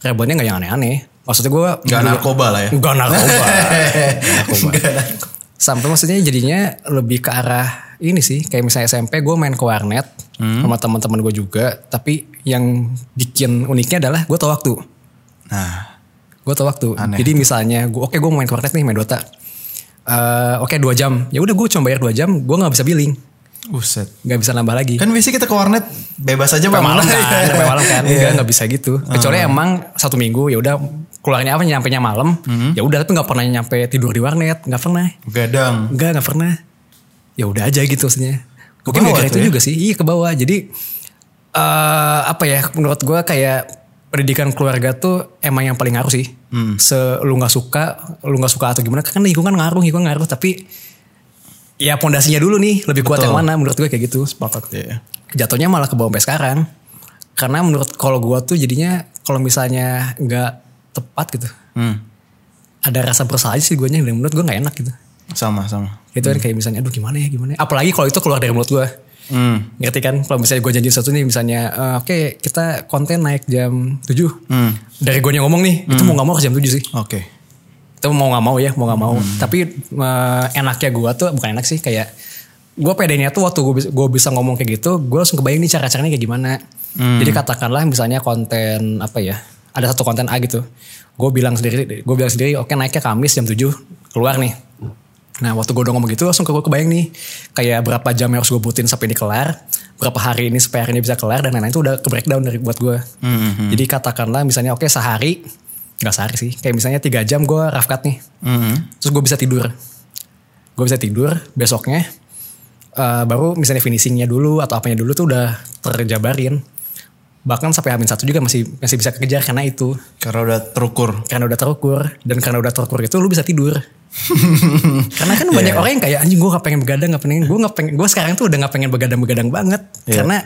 rebelnya nggak yang aneh-aneh maksudnya gue Nggak narkoba lah ya. Gak (laughs) narkoba. Nggak narkoba. Sampai maksudnya jadinya lebih ke arah ini sih. Kayak misalnya SMP gue main ke warnet Hmm. sama teman-teman gue juga. Tapi yang bikin uniknya adalah gue tau waktu. Nah, Gue tau waktu. Aneh. Jadi misalnya gue oke gue mau main ke warnet nih main Dota. Eh, oke dua jam. Ya udah gue cuma bayar dua jam. Gue nggak bisa billing. Buset. nggak bisa nambah lagi Kan biasanya kita ke warnet bebas aja sampai malam kan (laughs) sampai malam kan Iya. enggak nggak bisa gitu kecuali emang satu minggu ya udah keluarnya apa nyampe nya malam ya udah tapi nggak pernah nyampe tidur di warnet nggak pernah Gadang. Enggak, enggak pernah. Ya udah aja gitu maksudnya. Mungkin bawah gara itu ya? juga sih. Iya ke bawah. Jadi eh apa ya menurut gua kayak pendidikan keluarga tuh emang yang paling ngaruh sih. Hmm. Se lu nggak suka, lu nggak suka atau gimana kan lingkungan ngaruh, lingkungan ngaruh tapi ya pondasinya dulu nih lebih kuat Betul. yang mana menurut gue kayak gitu. Sepakat ya. Jatuhnya malah ke bawah sampai sekarang. Karena menurut kalau gua tuh jadinya kalau misalnya nggak tepat gitu. Hmm. Ada rasa bersalah sih gue dan menurut gue nggak enak gitu. Sama sama. Itu kan kayak misalnya aduh gimana ya gimana ya. Apalagi kalau itu keluar dari mulut gue. Hmm. Ngerti kan? Kalau misalnya gue janji sesuatu nih misalnya eh, oke kita konten naik jam 7. Hmm. Dari gue yang ngomong nih itu mau gak mau harus jam 7 sih. Oke. Itu mau gak mau ya mau gak mau. Hmm. Tapi eh, enaknya gue tuh bukan enak sih kayak gue pedenya tuh waktu gue bisa, gue bisa ngomong kayak gitu gue langsung kebayang nih cara-caranya kayak gimana. Hmm. Jadi katakanlah misalnya konten apa ya ada satu konten A gitu. Gue bilang sendiri, gue bilang sendiri oke naiknya Kamis jam 7 keluar nih. Nah waktu gue udah ngomong gitu langsung ke gue kebayang nih kayak berapa jam yang harus gue butuhin sampai ini kelar, berapa hari ini supaya hari ini bisa kelar dan lain-lain itu udah ke breakdown dari buat gue. Hmm. Jadi katakanlah misalnya oke sehari, nggak sehari sih, kayak misalnya tiga jam gue rough cut nih, Hmm. terus gue bisa tidur, gue bisa tidur besoknya eh, baru misalnya finishingnya dulu atau apanya dulu tuh udah terjabarin. Bahkan sampai hamil satu juga masih masih bisa kejar karena itu Karena udah terukur. karena udah terukur dan karena udah terukur itu lu bisa tidur (laughs) karena kan banyak orang yang kayak anjing gue gak pengen begadang gak pengen gue gak pengen gue sekarang tuh udah gak pengen begadang begadang banget. Iya. karena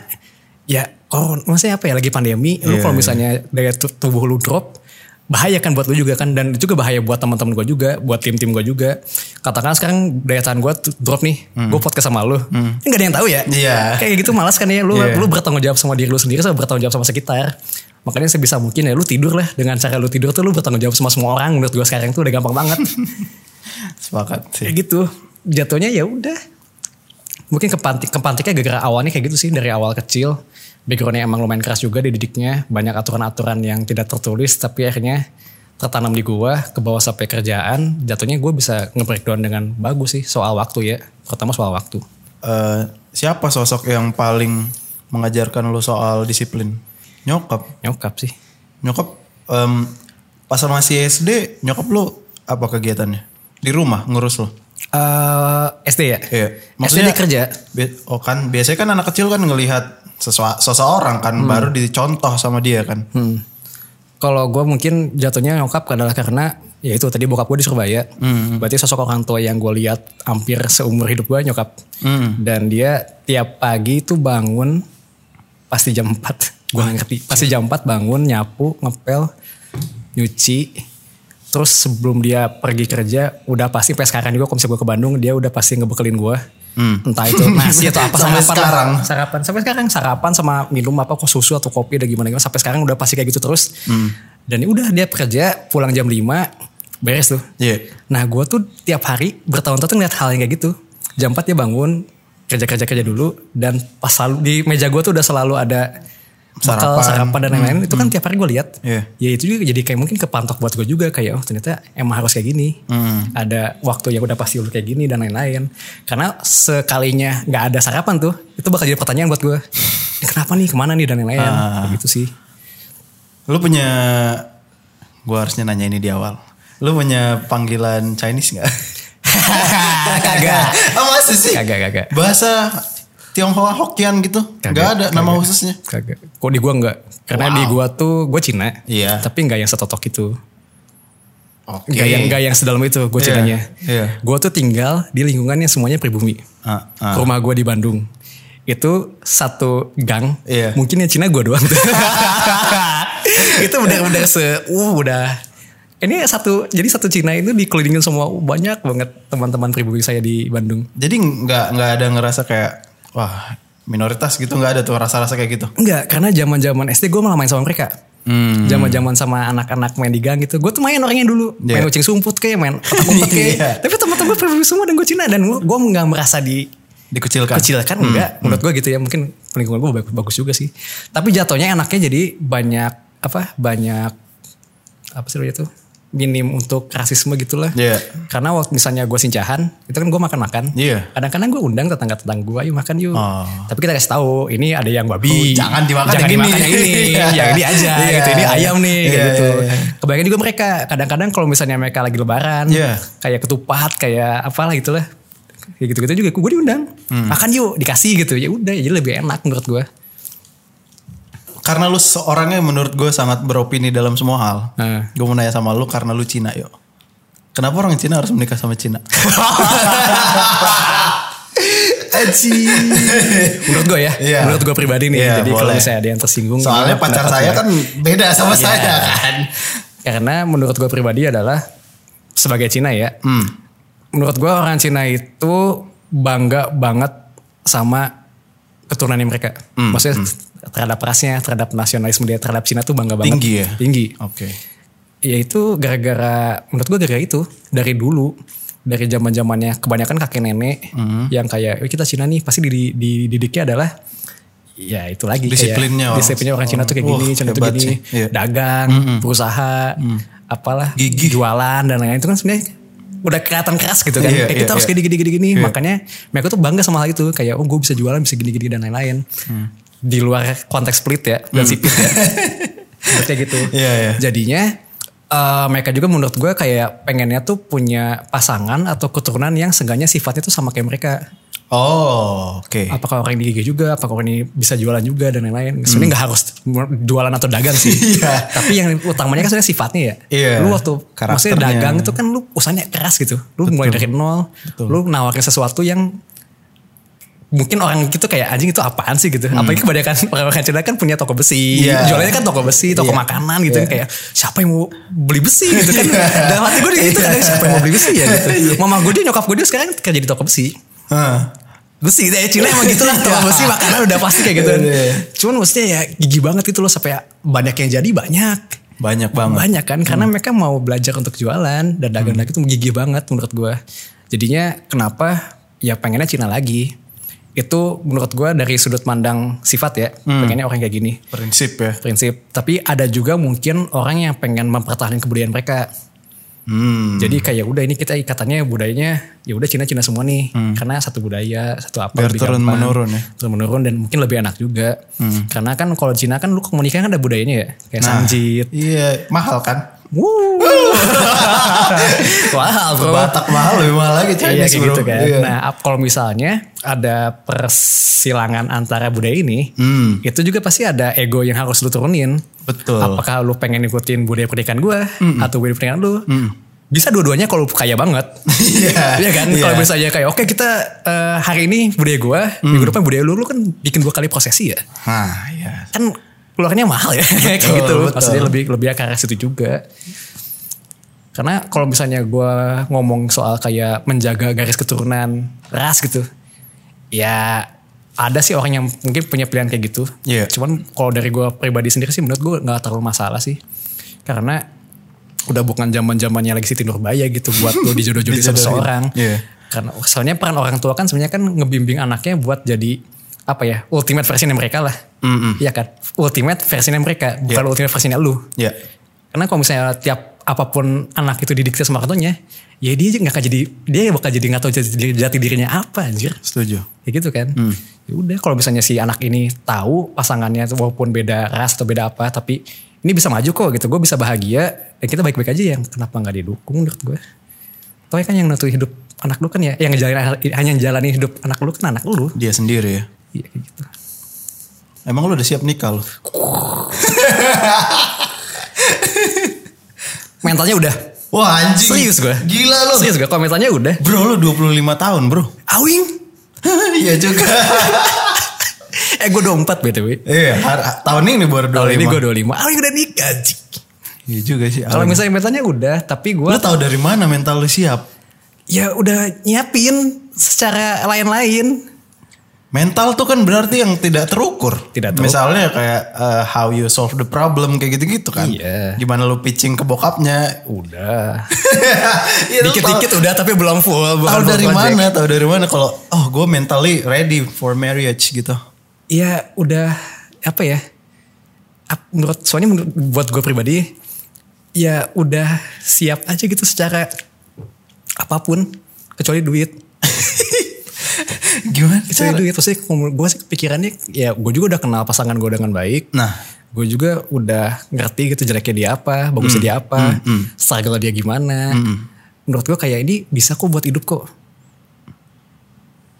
ya kalau maksudnya apa ya lagi pandemi lu Iya, kalau iya. misalnya daya tu- tubuh lu drop bahaya kan buat lu juga kan dan juga bahaya buat teman-teman gue juga buat tim-tim gue juga. Katakan sekarang daya tahan gue drop nih gue podcast sama lu. Kan gak ada yang tahu ya? Iya. kayak gitu malas kan ya lu Iya. lu bertanggung jawab sama diri lu sendiri sama bertanggung jawab sama sekitar. Makanya sebisa mungkin ya lu tidur lah. Dengan cara lu tidur tuh lu bertanggung jawab sama semua orang menurut gue sekarang tuh udah gampang banget (laughs) Sepakat sih. kayak gitu jatuhnya ya udah mungkin kepantik kepantiknya gara-gara awalnya kayak gitu sih dari awal kecil backgroundnya emang lumayan keras juga dididiknya banyak aturan-aturan yang tidak tertulis tapi akhirnya tertanam di gua ke bawah sampai kerjaan jatuhnya gue bisa nge-breakdown dengan bagus sih soal waktu ya terutama soal waktu Eh, siapa sosok yang paling mengajarkan lo soal disiplin? Nyokap. nyokap sih Nyokap em, pas masih SD, nyokap lo apa kegiatannya? Di rumah ngurus lo? eh SD ya Iya. SD dia kerja Oh kan biasanya kan anak kecil kan ngelihat seseorang kan baru dicontoh sama dia kan. Hmm. Kalau gue mungkin jatuhnya nyokap adalah karena ya itu tadi bokap gue di Surabaya. Berarti sosok orang tua yang gue lihat hampir seumur hidup gue nyokap. Dan dia tiap pagi itu bangun pasti jam 4. Gue ngerti. Pasti jam 4 bangun nyapu, ngepel, nyuci. Terus sebelum dia pergi kerja udah pasti sampai sekarang juga kalau misalnya gue ke Bandung dia udah pasti ngebekelin gue. Entah itu (laughs) nasi atau apa Sampai sarapan lah. sekarang. sarapan sampai sekarang sarapan sama minum apa kok susu atau kopi dan gimana gimana sampai sekarang udah pasti kayak gitu terus dan ya udah dia kerja pulang jam 5 beres tuh Iya. nah gue tuh tiap hari bertahun-tahun tuh ngeliat hal yang kayak gitu jam 4 dia bangun kerja kerja kerja dulu dan pas selalu di meja gue tuh udah selalu ada Sarapan. sarapan dan lain-lain itu kan tiap hari gue lihat Iya. ya itu juga jadi kayak mungkin kepantok buat gue juga kayak oh ternyata emang harus kayak gini ada waktu yang udah pasti lu kayak gini dan lain-lain karena sekalinya nggak ada sarapan tuh itu bakal jadi pertanyaan buat gue (laughs) "Ini kenapa nih ke mana nih dan lain-lain Ah. Gitu sih Lu punya gua harusnya nanya ini di awal. Lu punya panggilan Chinese nggak? (laughs) kagak oh, masih sih? kagak kagak Bahasa Tionghoa Hokkien gitu? Kagak, Nggak ada nama kagak. khususnya? kagak kok di gue nggak karena Wow. di gue tuh gue Cina Iya. tapi nggak yang setotok itu Oke. nggak yang nggak yang sedalam itu gue Iya, Cinanya iya. gue tuh tinggal di lingkungan yang semuanya pribumi Ah, ah. rumah gue di Bandung itu satu gang Iya. mungkin yang Cina gue doang (laughs) itu benar-benar se uh udah ini satu jadi satu Cina itu dikelilingin semua uh, banyak banget teman-teman pribumi saya di Bandung Jadi nggak nggak ada ngerasa kayak wah minoritas gitu nggak ada tuh rasa-rasa kayak gitu. enggak karena zaman zaman SD gue malah main sama mereka Hmm. zaman zaman sama anak-anak main di gang gitu gue tuh main orangnya dulu Iya. main ucing sumput kayak main umpet kayak Iya. tapi teman-teman gue semua dan gue Cina dan gue gue nggak merasa di Dikucilkan. kecil kan enggak menurut gue gitu ya mungkin lingkungan gue bagus, bagus juga sih tapi jatuhnya enaknya jadi banyak apa banyak apa sih tuh minim untuk rasisme gitu lah. Iya. Karena waktu misalnya gue sincahan, itu kan gue makan-makan. Iya. Kadang-kadang gue undang tetangga-tetangga gue, ayo makan yuk. Oh. Tapi kita kasih tahu, ini ada yang babi. Oh, jangan dimakan jangan yang dimakan ini. yang ini. (laughs) yang ini aja Iya. gitu. Ini ayam nih kayak Iya, gitu. iya. Kebanyakan juga mereka kadang-kadang kalau misalnya mereka lagi lebaran, Iya. kayak ketupat, kayak apalah gitulah. Kayak gitu-gitu juga gue diundang. Hmm. Makan yuk, dikasih gitu. Ya udah, jadi lebih enak menurut gue. Karena lu seorangnya menurut gue sangat beropini dalam semua hal. Nah. Gue mau nanya sama lu karena lu Cina yuk. Kenapa orang Cina harus menikah sama Cina? (laughs) Aji. Menurut gue ya, Iya. menurut gue pribadi nih. Iya, jadi kalau misalnya ada yang tersinggung. Soalnya pacar saya gue? kan beda sama Iya. saya kan. Karena menurut gue pribadi adalah sebagai Cina ya. Hmm. Menurut gue orang Cina itu bangga banget sama keturunannya mereka. Hmm, Maksudnya terhadap rasnya, terhadap nasionalisme dia, terhadap Cina tuh bangga banget. Tinggi ya? Tinggi. Oke. Ya itu gara-gara, menurut gue gara-gara itu. Dari dulu. Dari zaman zamannya kebanyakan kakek nenek Hmm. yang kayak "Eh, kita Cina nih pasti di, di, dididiknya adalah ya itu lagi Disiplinnya kayak, orang. disiplinnya orang Cina tuh kayak gini, Cina tuh gini, sih. Iya. dagang, berusaha, apalah, Gigih. jualan dan lain-lain itu kan sebenarnya udah kelihatan keras gitu kan. Iya, eh, kita harus iya. gini gini gini gini. Iya. Makanya mereka tuh bangga sama hal itu kayak oh gue bisa jualan bisa gini gini dan lain-lain. Hmm. Di luar konteks pelit ya dan sipit ya. (laughs) Kayak gitu. Iya, iya. Jadinya eh, mereka juga menurut gue kayak pengennya tuh punya pasangan atau keturunan yang seenggaknya sifatnya tuh sama kayak mereka. Oh, oke. Apakah orang ini gigi juga, apakah orang ini bisa jualan juga dan lain-lain. Sebenarnya nggak harus jualan atau dagang sih. Hmm. (laughs) Iya. Tapi yang utamanya kan sebenarnya sifatnya ya. Iya. Lu waktu maksudnya dagang itu kan lu usahanya keras gitu. Lu mulai dari nol, lu nawarin sesuatu yang mungkin orang gitu kayak anjing itu apaan sih gitu. Apalagi kebanyakan orang-orang Cina kan punya toko besi. Hmm. Iya. Jualannya kan toko besi, toko Iya. makanan gitu Iya. kayak siapa yang mau beli besi gitu kan. Dalam hati gue gitu kan siapa yang mau beli besi ya gitu. Iya. Mama gue dia nyokap gue dia sekarang kerja di toko besi Hah. besi deh Cina emang gitu lah toko besi makanan udah pasti kayak gitu Iya, iya. cuman maksudnya ya gigi banget itu loh sampai banyak yang jadi banyak Banyak banget. banyak kan Hmm. karena mereka mau belajar untuk jualan dan dagang-dagang itu gigi banget menurut gue jadinya kenapa ya pengennya Cina lagi itu menurut gue dari sudut pandang sifat ya Hmm. pengennya orang kayak gini Prinsip ya. prinsip tapi ada juga mungkin orang yang pengen mempertahankan kebudayaan mereka Hmm. jadi kayak udah ini kita ikatannya budayanya ya udah Cina Cina semua nih karena satu budaya satu apa Hmm. Biar turun gampang. menurun ya. turun menurun dan mungkin lebih enak juga karena kan kalau Cina kan lu komunikasi kan ada budayanya ya kayak sanjit Iya, mahal kan? Wuh. (laughs) Wah, bro. Batak mahal lebih mahal lagi Iya Chinese kayak bro. gitu kan. Iya. Nah, kalau misalnya ada persilangan antara budaya ini, Hmm. itu juga pasti ada ego yang harus lu turunin. Betul. Apakah lu pengen ngikutin budaya pernikahan gue atau budaya pernikahan lu? Hmm. Bisa dua-duanya kalau kaya banget. (laughs) Iya. Iya kan? Iya. Kalau misalnya kayak oke kita eh, hari ini budaya gue, Hmm. minggu depan budaya lu, lu kan bikin dua kali prosesi ya. Nah, iya. Kan keluarnya mahal ya (laughs) kayak Betul, gitu. betul. Maksudnya lebih lebih ke arah situ juga. Karena kalau misalnya gue ngomong soal kayak menjaga garis keturunan ras gitu, ya ada sih orang yang mungkin punya pilihan kayak gitu. Iya. Cuman kalau dari gue pribadi sendiri sih menurut gue nggak terlalu masalah sih, karena udah bukan zaman zamannya lagi Siti Nurbaya gitu buat lo dijodoh-jodohin (laughs) sama seseorang. Iya. Karena soalnya peran orang tua kan sebenarnya kan ngebimbing anaknya buat jadi apa ya ultimate versionnya mereka lah. Mm-mm. Iya kan, ultimate versionnya mereka bukan Iya. ultimate versionnya lu. Iya. Karena kalau misalnya tiap apa pun anak itu didikte sama orang tuanya, ya dia nggak akan jadi dia bakal jadi nggak tahu jati, jati dirinya apa anjir. Setuju. Ya gitu kan. Ya udah kalau misalnya si anak ini tahu pasangannya walaupun beda ras atau beda apa tapi ini bisa maju kok gitu. Gue bisa bahagia dan kita baik-baik aja yang kenapa nggak didukung menurut gue. Tapi kan yang nentuin hidup anak lu kan ya yang ngejalanin hanya ngejalanin hidup anak lu kan anak lu. Dia sendiri ya. Iya gitu. Emang lu udah siap nikah lu? (laughs) Mentalnya udah. Wah anjing. Serius gue. Gila lu. Serius gue kalau mentalnya udah. Bro lu 25 tahun bro. Awing. (laughs) Iya juga. (laughs) eh gue 24 btw. Iya, tahun ini baru 25. Tahun ini gue 25. Awing udah nikah. anjing. Iya juga sih. Kalau misalnya mentalnya udah, tapi gue lu tahu dari mana mental lu siap? ya udah nyiapin secara lain-lain. Mental tuh kan berarti yang tidak terukur. Tidak terukur. Misalnya kayak uh, how you solve the problem kayak gitu-gitu kan. Iya. Gimana lu pitching ke bokapnya. Udah. (laughs) Iya, Dikit-dikit udah tapi belum full. Tahu dari project. mana? Tahu dari mana kalau oh gue mentally ready for marriage gitu. Ya udah apa ya? Menurut soalnya menurut, buat gue pribadi ya udah siap aja gitu secara apa pun kecuali duit. Gimana? Kecuali duit. Maksudnya gue sih kepikirannya ya gue juga udah kenal pasangan gue dengan baik. Nah, gue juga udah ngerti gitu jeleknya dia apa, bagusnya dia apa, struggle dia gimana. Menurut gue kayak ini bisa kok buat hidup kok.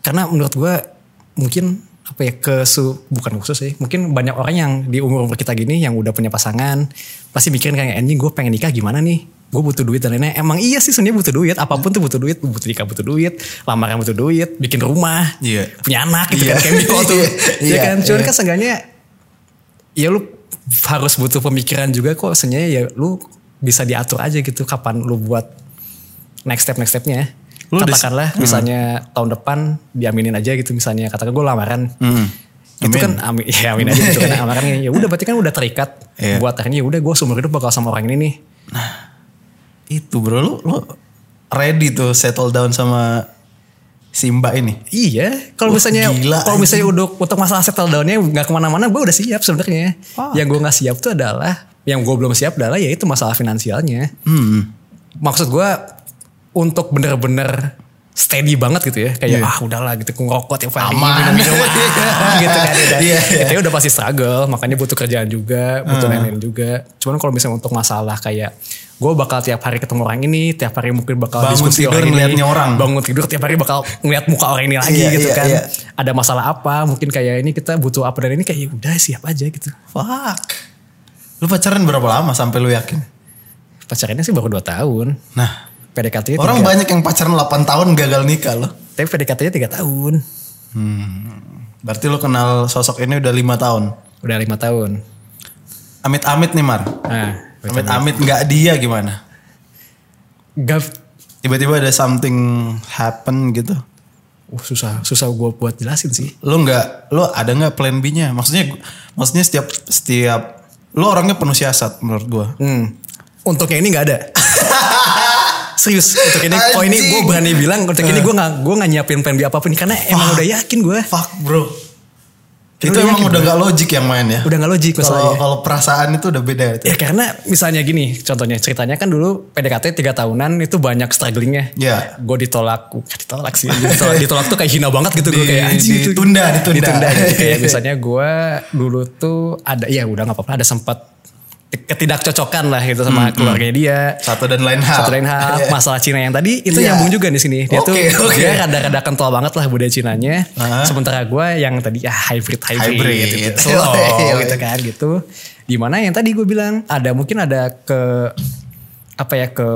Karena menurut gue mungkin apa ya kesu bukan khusus sih mungkin banyak orang yang di umur umur kita gini yang udah punya pasangan pasti mikirin kayak anjing gue pengen nikah gimana nih gue butuh duit dan lainnya emang iya sih sebenarnya butuh duit. Apa pun tuh butuh duit. Butuh nikah butuh duit. Lamaran butuh duit. Bikin rumah. Iya. punya anak gitu Iya. kan kayak tuh (laughs) Iya, ya kan? Cuman iya. kan seenggaknya ya lu harus butuh pemikiran juga kok. Sebenarnya ya lu bisa diatur aja gitu kapan lu buat next step next stepnya. Lu katakanlah misalnya tahun depan diaminin aja gitu misalnya. Katakan gue lamaran. Hmm. itu Amin. kan amin. (laughs) ya amin aja gitu kan (laughs) lamarannya. Ya udah berarti kan udah terikat Iya. buat akhirnya ya udah gue seumur hidup bakal sama orang ini nih itu bro lu lu ready tuh settle down sama Simba ini. Iya, kalau misalnya kalau misalnya udah untuk masalah settle downnya nggak ke mana-mana, gue udah siap sebenarnya. Fuck. Yang gue nggak siap tuh adalah, yang gue belum siap adalah ya itu masalah finansialnya. Hmm. Maksud gue untuk bener-bener steady banget gitu ya, kayak Iya. ah udahlah gitu, ngerokok tiap hari, Aman. (laughs) ah, gitu kan. Udah. Iya, iya. Itu udah pasti struggle, makanya butuh kerjaan juga, butuh Ah. lain-lain juga. Cuman kalau misalnya untuk masalah kayak gue bakal tiap hari ketemu orang ini, tiap hari mungkin bakal Bangun diskusi tidur orang ini, orang. bangun tidur tiap hari bakal ngeliat muka orang ini lagi Iya, gitu iya, kan. iya. Ada masalah apa, mungkin kayak ini kita butuh apa dan ini kayak ya udah siap aja gitu. Fuck. Lu pacaran berapa lama sampai lu yakin? Pacarannya sih baru 2 tahun. Nah, PDKT-nya orang tiga- banyak yang pacaran 8 tahun gagal nikah loh. Tapi PDKT-nya 3 tahun. Berarti lu kenal sosok ini udah lima tahun. Udah lima tahun. Amit-amit nih Mar. Nah, Amit-amit nggak dia gimana? gak, Tiba-tiba ada something happen gitu. uh, susah susah gue buat jelasin sih. Lu nggak, lu ada nggak plan B-nya? Maksudnya, maksudnya setiap setiap lu orangnya penuh siasat menurut gua. Hmm. Untuk yang ini nggak ada. Serius, untuk ini, oh ini gue Anjing. berani bilang untuk ini gue nggak gue nggak nyiapin plan B apa pun karena emang udah yakin gue. Fuck bro. Itu emang yakin, udah nggak logik yang main ya. Udah nggak logik Kalau masalahnya. kalau perasaan itu udah beda itu. Ya karena misalnya gini contohnya ceritanya kan dulu PDKT 3 tahunan itu banyak strugglingnya. Iya. Gue ditolak, bukan ditolak sih. Ditolak, ditolak tuh kayak hina banget gitu. gue kayak anjing itu. ditunda, ditunda. Ditunda. gitu. kayak (laughs) misalnya gue dulu tuh ada, ya udah gak apa-apa ada sempat ketidakcocokan lah gitu sama keluarganya dia. Satu dan lain hal. Satu lain hal, masalah Cina yang tadi itu Iya. nyambung juga di sini. Dia tuh Oke, oke. dia rada-rada kental banget lah budaya Cinanya. Hah? Sementara gue yang tadi ya hybrid hybrid, Hybrid. gitu, gitu. (laughs) Slow gitu kan gitu. Di mana yang tadi gue bilang ada mungkin ada ke apa ya ke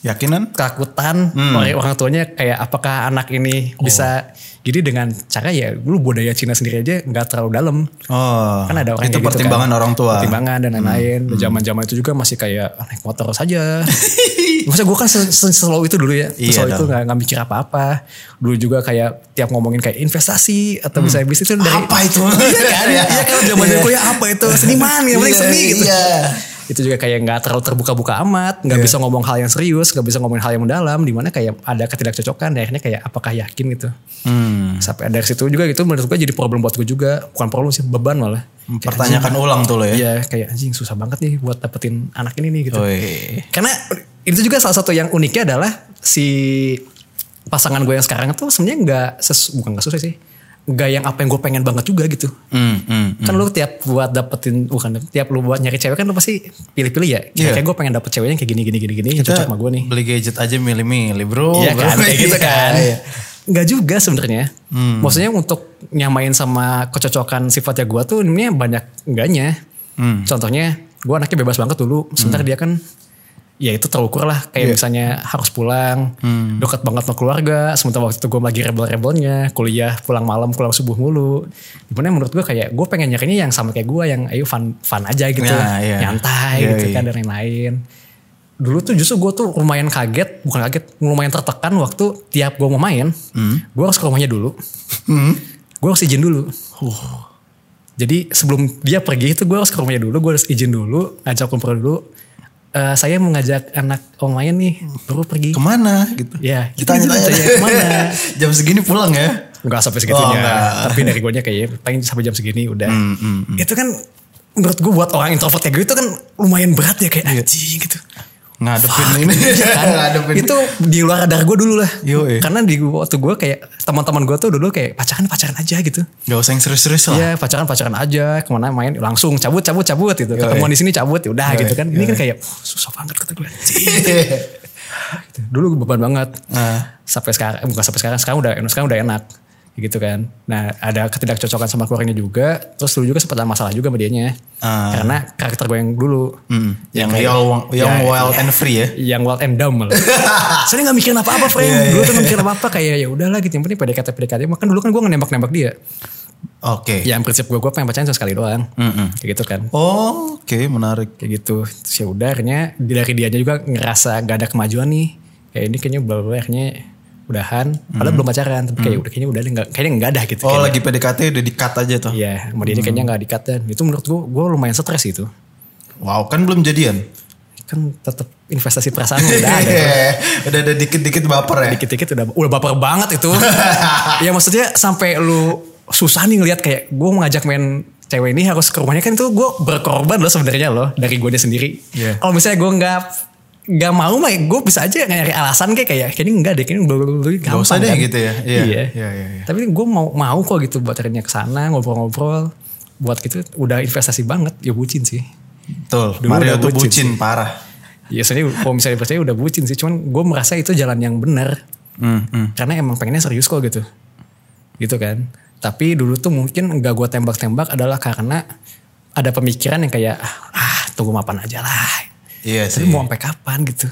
Yakinan? ketakutan Hmm. oleh orang tuanya kayak apakah anak ini bisa jadi dengan cara ya lu budaya Cina sendiri aja nggak terlalu dalam Oh. kan ada orang itu gitu pertimbangan kan. orang tua. Hmm. pertimbangan dan lain-lain zaman zaman itu juga masih kayak "Ah, naik motor saja (laughs) Maksudnya gue kan se- se- slow itu dulu ya Iya Slow itu dong. gak, nggak mikir apa-apa Dulu juga kayak tiap ngomongin kayak investasi Atau misalnya bisnis itu dari Hmm. Apa itu? (laughs) Iya kan (laughs) Iya kan zaman Iya. kuliah apa itu Seniman yang paling Iya, seni gitu iya. Itu juga kayak gak terlalu terbuka-buka amat Gak Iya. bisa ngomong hal yang serius Gak bisa ngomongin hal yang mendalam Di mana kayak ada ketidakcocokan Dan akhirnya kayak apakah yakin gitu Hmm. Sampai dari situ juga gitu menurut gue jadi problem buat gue juga Bukan problem sih beban malah Pertanyakan ulang tuh lo ya. Iya kayak anjing susah banget nih buat dapetin anak ini nih gitu. Woi. Karena itu juga salah satu yang uniknya adalah si pasangan gue yang sekarang tuh sebenarnya nggak ses bukan nggak susah sih nggak yang apa yang gue pengen banget juga gitu Hmm, hmm. kan lu tiap buat dapetin bukan tiap lu buat nyari cewek kan lu pasti pilih-pilih ya Iya. kayak gue pengen dapet ceweknya kayak gini gini gini gini yang cocok sama gue nih Beli gadget aja milih-milih bro. Iya kan kayak (laughs) gitu kan. Iya. Nggak juga sebenarnya. Hmm. Maksudnya untuk nyamain sama kecocokan sifatnya gue tuh ini banyak enggaknya. Hmm. Contohnya gue anaknya bebas banget dulu. Sementara dia kan ya itu terukur lah. Kayak Iya. misalnya harus pulang. Hmm. Dekat banget sama keluarga. Sementara waktu itu gue lagi rebel-rebelnya. Kuliah pulang malam pulang subuh mulu. Di mana menurut gue kayak gue pengen nyarinya yang sama kayak gue. Yang ayo fun, fun aja gitu. Ya, iya. Nyantai Iya, gitu iya. kan dan lain-lain dulu tuh justru gue tuh lumayan kaget bukan kaget lumayan tertekan waktu tiap gue mau main gue harus ke rumahnya dulu Hmm. gue harus izin dulu jadi sebelum dia pergi itu gue harus ke rumahnya dulu gue harus izin dulu ngajak kumpul dulu Eh, saya mau ngajak anak om main nih baru pergi Ke mana gitu? Ya, Kita gitu, tanya, tanya, ke mana? (laughs) Jam segini pulang ya? Enggak sampai Oh, segitunya enggak. tapi dari gue kayaknya paling sampai jam segini udah Hmm, hmm, hmm. itu kan menurut gue buat orang introvert kayak gitu kan lumayan berat ya kayak Iya. anjing gitu. Ngadepin ini. (laughs) Iya kan? Ngadepin. itu di luar radar gue dulu lah. Yoi. Karena di waktu gue kayak teman-teman gue tuh dulu kayak pacaran pacaran aja gitu. Gak usah yang serius-serius lah. Iya pacaran pacaran aja ke mana main langsung cabut cabut cabut gitu. Yoi. Ketemuan di sini cabut ya udah gitu kan. Ini kan kayak "Wah, susah banget kata gue. (laughs) Gitu. Dulu beban banget. Nah. Sampai sekarang bukan sampai sekarang sekarang udah sekarang udah enak gitu kan. Nah ada ketidakcocokan sama keluarganya juga. Terus dulu juga sempat ada masalah juga sama dianya. Ah. Karena karakter gue yang dulu. Hmm, Yang kayak- young, young Ya, wild and free ya. yang wild and dumb malah. (laughs) Saya nggak mikirin apa-apa, Frank. Iya, Dulu iya. tuh nggak mikirin apa-apa kayak ya udahlah gitu. Yang penting PDKT PDKT. Makan dulu kan gue nembak-nembak dia. Oke. Ya prinsip gue gue pengen pacaran sekali doang. Mm-mm. Kayak gitu kan. Oh, oke menarik. Kayak gitu. Terus ya udah akhirnya dari dianya juga ngerasa gak ada kemajuan nih. Kayak ini kayaknya akhirnya udahan. Padahal belum pacaran. Tapi kayak udah kayaknya udah nggak kayaknya nggak ada gitu. Oh, Kayaknya- lagi PDKT udah di-cut aja tuh. Iya, sama dia kayaknya nggak dikat dan itu menurut gue gue lumayan stres itu. Wow, kan belum jadian. Kan tetap investasi perasaan udah ada. (laughs) udah ada dikit-dikit baper ya. dikit-dikit udah udah baper banget itu. (laughs) ya maksudnya sampai lu susah nih ngelihat kayak gue ngajak main cewek ini harus ke rumahnya kan itu gue berkorban loh sebenarnya loh dari gue sendiri. Iya. Kalau misalnya gue nggak nggak mau mah gue bisa aja nyari alasan kayak kayak kayaknya enggak deh kayaknya belum gampang usah deh kan. gitu ya. Iya. Iya. Iya, iya, iya. Tapi gue mau mau kok gitu buat carinya ke sana ngobrol-ngobrol buat gitu udah investasi banget ya bucin sih. Betul. Dulu Mario tuh bucin bucin parah. Ya sebenarnya kalau misalnya percaya udah bucin sih cuman gue merasa itu jalan yang benar Hmm, hmm. karena emang pengennya serius kok gitu gitu kan tapi dulu tuh mungkin nggak gue tembak-tembak adalah karena ada pemikiran yang kayak ah tunggu mapan aja lah Iya sih. tapi mau sampai kapan gitu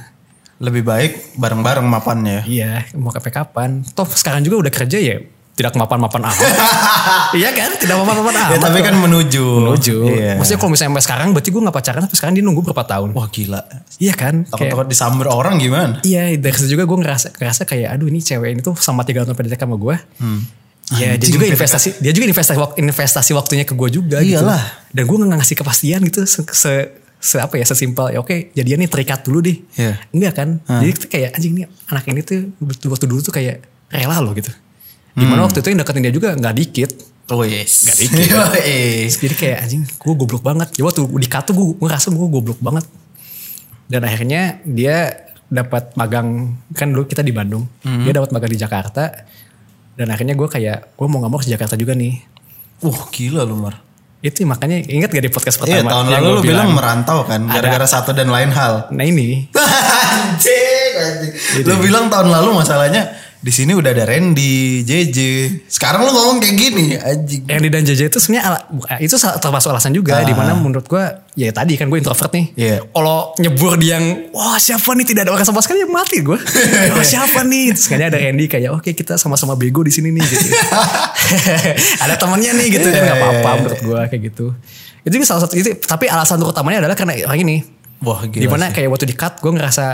Lebih baik bareng-bareng mapannya. iya mau sampai kapan toh sekarang juga udah kerja ya tidak mapan-mapan amat (laughs) iya kan tidak mapan-mapan amat Ya, tapi kan menuju. menuju Iya. maksudnya kalau misalnya sampai sekarang berarti gue gak pacaran sampai sekarang dia nunggu berapa tahun Wah gila. iya kan Takut-takut disamber orang gimana? Iya dari situ juga gue ngerasa ngerasa kayak aduh ini cewek ini tuh sama tiga tahun PDKT sama gue. Iya dia Anjing, juga investasi dia juga investasi investasi waktunya ke gue juga Iyalah. gitu. Dan gue nggak ngasih kepastian gitu se apa ya sesimpel ya oke jadian nih terikat dulu deh. Iya. Enggak kan? Jadi tuh kayak anjing nih anak ini tuh waktu dulu tuh kayak rela loh gitu. Di mana waktu itu yang deketin dia juga nggak dikit. Oh yes. Gak dikit. (laughs) Yoi. Jadi kayak anjing gue goblok banget. Ya waktu di kartu gue ngerasa gue goblok banget. Dan akhirnya dia dapat magang kan dulu kita di Bandung. Dia dapat magang di Jakarta. Dan akhirnya gue kayak gue mau gak mau ke Jakarta juga nih. Wah gila lu Mar. Itu makanya ingat gak di podcast Iya pertama? tahun yang lalu lu bilang merantau kan. Gara-gara satu dan lain hal. Nah ini (laughs) anjing, anjing. Lu bilang tahun lalu masalahnya di sini udah ada Randy, JJ. Sekarang lu ngomong kayak gini, anjing. Randy dan JJ itu sebenarnya itu termasuk alasan juga Ah. di mana menurut gue ya tadi kan gue introvert nih Iya. kalau nyebur di yang wah siapa nih tidak ada orang sama sekali ya mati gue wah (laughs) siapa nih kayaknya ada Randy kayak oke kita sama-sama bego di sini nih gitu (laughs) ada temannya nih gitu kan Iya, nggak apa-apa iya, iya. menurut gue kayak gitu itu salah satu itu tapi alasan utamanya adalah karena orang ini Wah gila. di mana sih. kayak waktu di cut gue ngerasa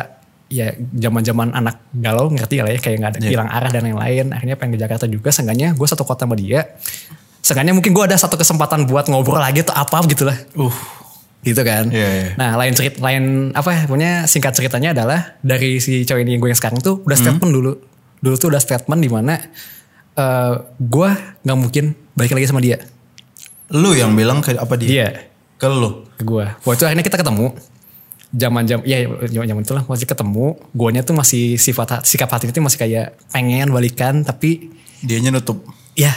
ya zaman zaman anak galau ngerti lah ya kayak nggak ada Iya. hilang arah dan lain-lain akhirnya pengen ke Jakarta juga seenggaknya gue satu kota sama dia seenggaknya mungkin gue ada satu kesempatan buat ngobrol lagi atau apa gitu lah Uh, gitu kan Iya, iya. nah lain cerit lain apa ya punya singkat ceritanya adalah dari si cowok ini gue yang sekarang tuh udah statement dulu dulu tuh udah statement di mana eh gue nggak mungkin balik lagi sama dia lu yang bilang ke apa dia? dia Ke lu. ke gue. Waktu akhirnya kita ketemu. Zaman jam ya zaman zaman itulah masih ketemu. Guanya tuh masih sifat sikap hati itu masih kayak pengen balikan tapi Dianya nutup. ya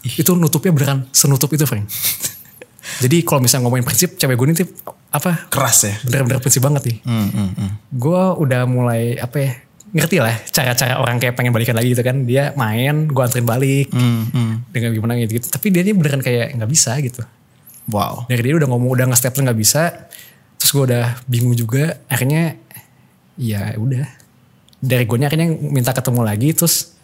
itu nutupnya beneran senutup itu Frank. (laughs) Jadi kalau misalnya ngomongin prinsip cewek gue ini tuh apa Keras ya. bener-bener prinsip banget nih. Hmm, hmm, hmm. Gue udah mulai apa ya ngerti lah cara-cara orang kayak pengen balikan lagi gitu kan. Dia main, gue anterin balik Hmm, hmm. dengan gimana gitu, gitu. Tapi dia ini beneran kayak nggak bisa gitu. Wow. dari dia udah ngomong udah nge-step nggak bisa terus gue udah bingung juga akhirnya ya udah dari gue akhirnya minta ketemu lagi terus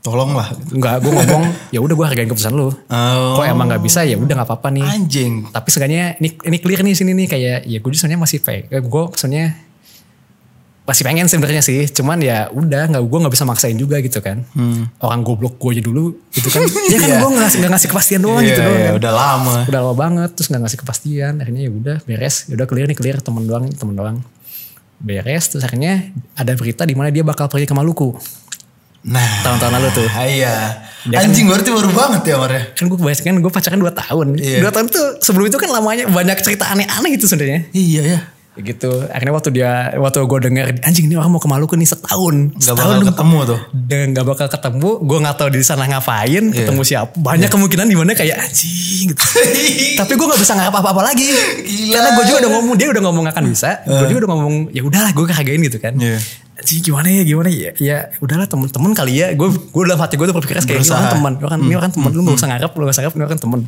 Tolonglah. nggak gue ngomong (laughs) ya udah gue hargain keputusan lu Oh. kok emang nggak bisa ya udah nggak apa-apa nih Anjing. tapi seenggaknya ini ini clear nih sini nih kayak ya gue sebenarnya masih pengen gue sebenarnya masih pengen sebenarnya sih cuman ya udah nggak gue nggak bisa maksain juga gitu kan orang goblok gue aja dulu gitu kan (laughs) ya kan Iya. gue nggak nggak ngasih kepastian doang Iya, gitu doang iya, kan udah lama. udah lama banget terus nggak ngasih kepastian akhirnya ya udah beres ya udah clear nih clear temen doang temen doang beres terus akhirnya ada berita di mana dia bakal pergi ke Maluku Nah. tahun-tahun lalu tuh Iya. Dia kan- Anjing berarti baru banget ya Mar ya. kan gue bahas kan gue pacaran 2 tahun. Iya. 2 tahun tuh sebelum itu kan lamanya banyak cerita aneh-aneh gitu sebenarnya. Iya ya. Gitu. Akhirnya waktu dia waktu gue denger anjing ini orang mau ke Maluku nih setahun. Gak setahun. bakal ketemu tuh. dan gak bakal ketemu. Gue nggak tahu di sana ngapain Iya. ketemu siapa. Banyak kemungkinan di mana kayak anjing gitu. (laughs) Tapi gue nggak bisa ngarap apa-apa lagi. Gila. karena gue juga udah ngomong dia udah ngomong akan bisa. Gue juga udah ngomong ya udahlah gue hargain gitu kan. Iya. anjing gimana ya gimana ya? Ya udahlah temen-temen kali ya. Gue gue dalam hati gue tuh berpikir kayak ini Berusaha. orang teman ini orang ini orang teman lu gak usah ngarep lu gak usah ngarep ini orang temen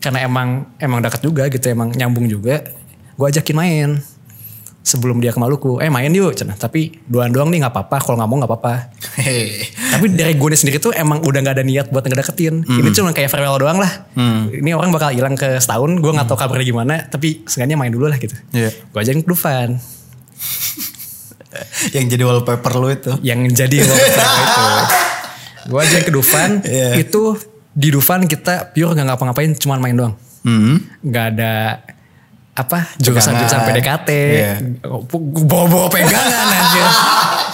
karena emang emang dekat juga gitu emang nyambung juga gue ajakin main. Sebelum dia ke Maluku. Eh main yuk cenah. Tapi doang doang nih nggak apa-apa. Kalau nggak mau nggak apa-apa. (laughs) Tapi dari gue sendiri tuh emang udah nggak ada niat buat ngedeketin. Ini cuma kayak farewell doang lah. Ini orang bakal hilang ke setahun gue nggak tahu kabarnya gimana. Tapi seenggaknya main dulu lah gitu. Iya. gue ajakin ke Dufan. (laughs) Yang jadi wallpaper lu itu. yang jadi wallpaper itu. (laughs) Gue ajakin ke Dufan. Iya. itu di Dufan kita pure nggak ngapa-ngapain cuma main doang Hmm. nggak ada apa jurusan-jurusan. PDKT Iya. bawa-bawa pegangan aja (laughs)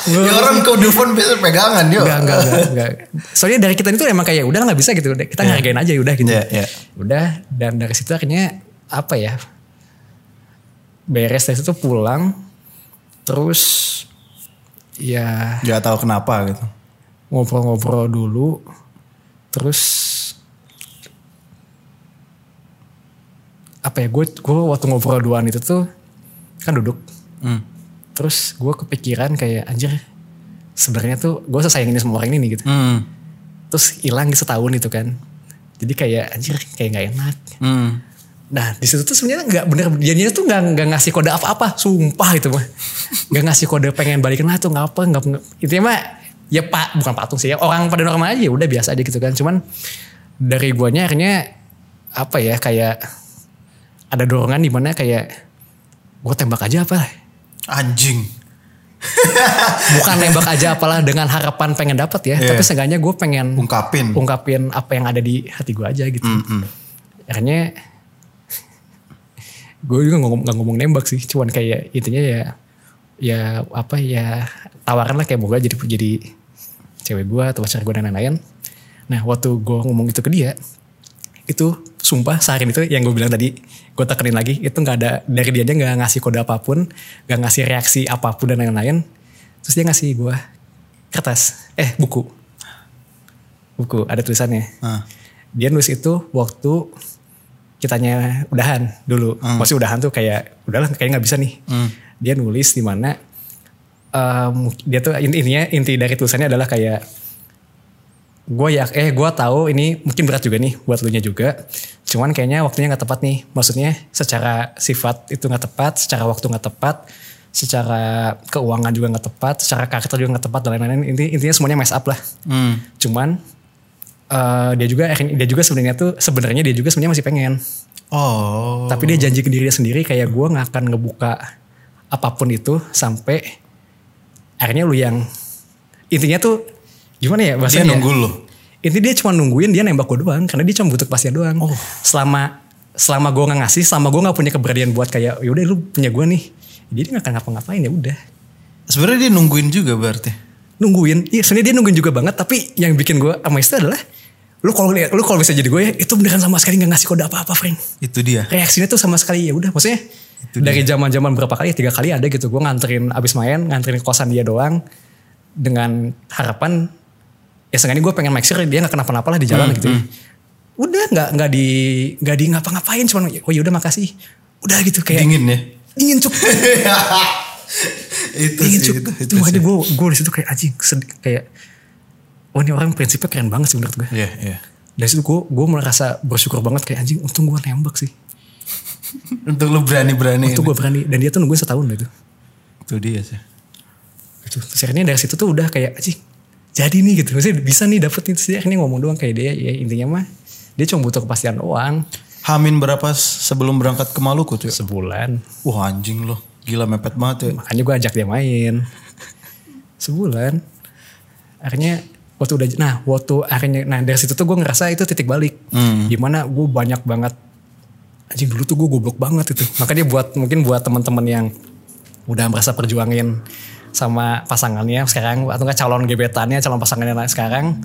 Ya orang ke Dufan biasa pegangan yuk. Enggak, enggak, enggak, enggak. Soalnya dari kita itu emang kayak udah nggak bisa gitu. Kita ngargain aja udah gitu. Iya, iya. Udah dan dari situ akhirnya apa ya? Beres dari situ pulang terus ya Gak tahu kenapa gitu. ngobrol-ngobrol dulu terus apa ya gue gue waktu ngobrol duaan itu tuh kan duduk. Hmm. terus gue kepikiran kayak anjir sebenarnya tuh gue sayang ini semua orang ini nih gitu. Hmm. terus hilang setahun itu kan. Jadi kayak anjir kayak nggak enak. Hmm. nah di situ tuh sebenarnya nggak bener dianya tuh nggak nggak ngasih kode apa-apa. Sumpah itu mah. Nggak ngasih kode pengen balikan lah tuh nggak apa nggak intinya mah ya pak bukan patung sih ya orang pada normal aja ya udah biasa aja gitu kan cuman dari guanya akhirnya apa ya kayak ada dorongan di mana kayak gue tembak aja apa Anjing. bukan nembak aja apalah dengan harapan pengen dapat ya Iya. tapi seenggaknya gue pengen Ungkapin. ungkapin apa yang ada di hati gue aja gitu Mm-mm. akhirnya gue juga nggak ngomong, nggak ngomong nembak sih cuman kayak intinya ya ya apa ya tawaran lah kayak moga jadi jadi cewek gue atau pacar gue dan lain-lain. Nah waktu gue ngomong itu ke dia itu sumpah sehari itu yang gue bilang tadi gue tekenin lagi itu nggak ada dari dia aja nggak ngasih kode apa pun nggak ngasih reaksi apa pun dan lain-lain. Terus dia ngasih gue kertas eh buku. Buku ada tulisannya. Ah. dia nulis itu waktu kitanya udahan dulu. Masih udahan tuh kayak udahlah kayaknya nggak bisa nih. Hmm. dia nulis di mana em, dia tuh intinya inti dari tulisannya adalah kayak gue ya eh gue tahu ini mungkin berat juga nih buat lu nya juga. Cuman kayaknya waktunya nggak tepat nih. Maksudnya secara sifat itu nggak tepat secara waktu nggak tepat secara keuangan juga nggak tepat secara karakter juga nggak tepat dan lain-lain. Inti- intinya semuanya mess up lah. Hmm. cuman eh, dia juga dia juga sebenarnya tuh sebenarnya dia juga sebenarnya masih pengen. Oh. tapi dia janji ke diri dia sendiri kayak gue nggak akan ngebuka apa pun itu sampai akhirnya lu yang intinya tuh gimana ya Dia bahasanya nunggu lu. intinya dia cuma nungguin dia nembak gue doang karena dia cuma butuh kepastian doang selama selama gue nggak ngasih selama gue nggak punya keberanian buat kayak yaudah lu punya gue nih jadi dia nggak akan ngapa-ngapain ya udah Sebenarnya dia nungguin juga berarti. nungguin iya sebenarnya dia nungguin juga banget tapi yang bikin gue amazed adalah lu kalau lu kalau bisa jadi gue ya itu beneran sama sekali nggak ngasih kode apa-apa Frank Itu dia. reaksinya tuh sama sekali ya udah maksudnya dari zaman zaman berapa kali? Tiga kali ada gitu. Gue nganterin abis main nganterin kosan dia doang dengan harapan ya seenggaknya gue pengen make sure dia nggak kenapa-napa lah di jalan gitu. ya. udah nggak nggak di nggak di ngapa-ngapain cuman oh ya udah makasih. Udah gitu kayak Dingin ya. dingin cuk. (laughs) Itu dingin sih cuk. itu. itu, itu gue gue di situ kayak anjing sedih kayak oh ini orang prinsipnya keren banget sih menurut gue Iya, iya. dari situ gue gue merasa bersyukur banget kayak anjing untung gue nembak sih Untuk lu berani-berani. ini. gue berani dan dia tuh nungguin setahun itu Itu dia sih. gitu. Terus akhirnya dari situ tuh udah kayak anjing jadi nih gitu. Maksudnya bisa nih dapet. Terus dia akhirnya ngomong doang kayak dia ya intinya mah dia cuma butuh kepastian doang. Hamin berapa sebelum berangkat ke Maluku tuh? Sebulan. Wah anjing loh. Gila mepet banget ya. Makanya gue ajak dia main. (laughs) Sebulan. Akhirnya waktu udah nah waktu akhirnya nah dari situ tuh gue ngerasa itu titik balik. Gimana gue banyak banget anjing dulu tuh gue goblok banget itu. Makanya buat mungkin buat teman-teman yang udah merasa perjuangin sama pasangannya sekarang atau enggak calon gebetannya calon pasangannya sekarang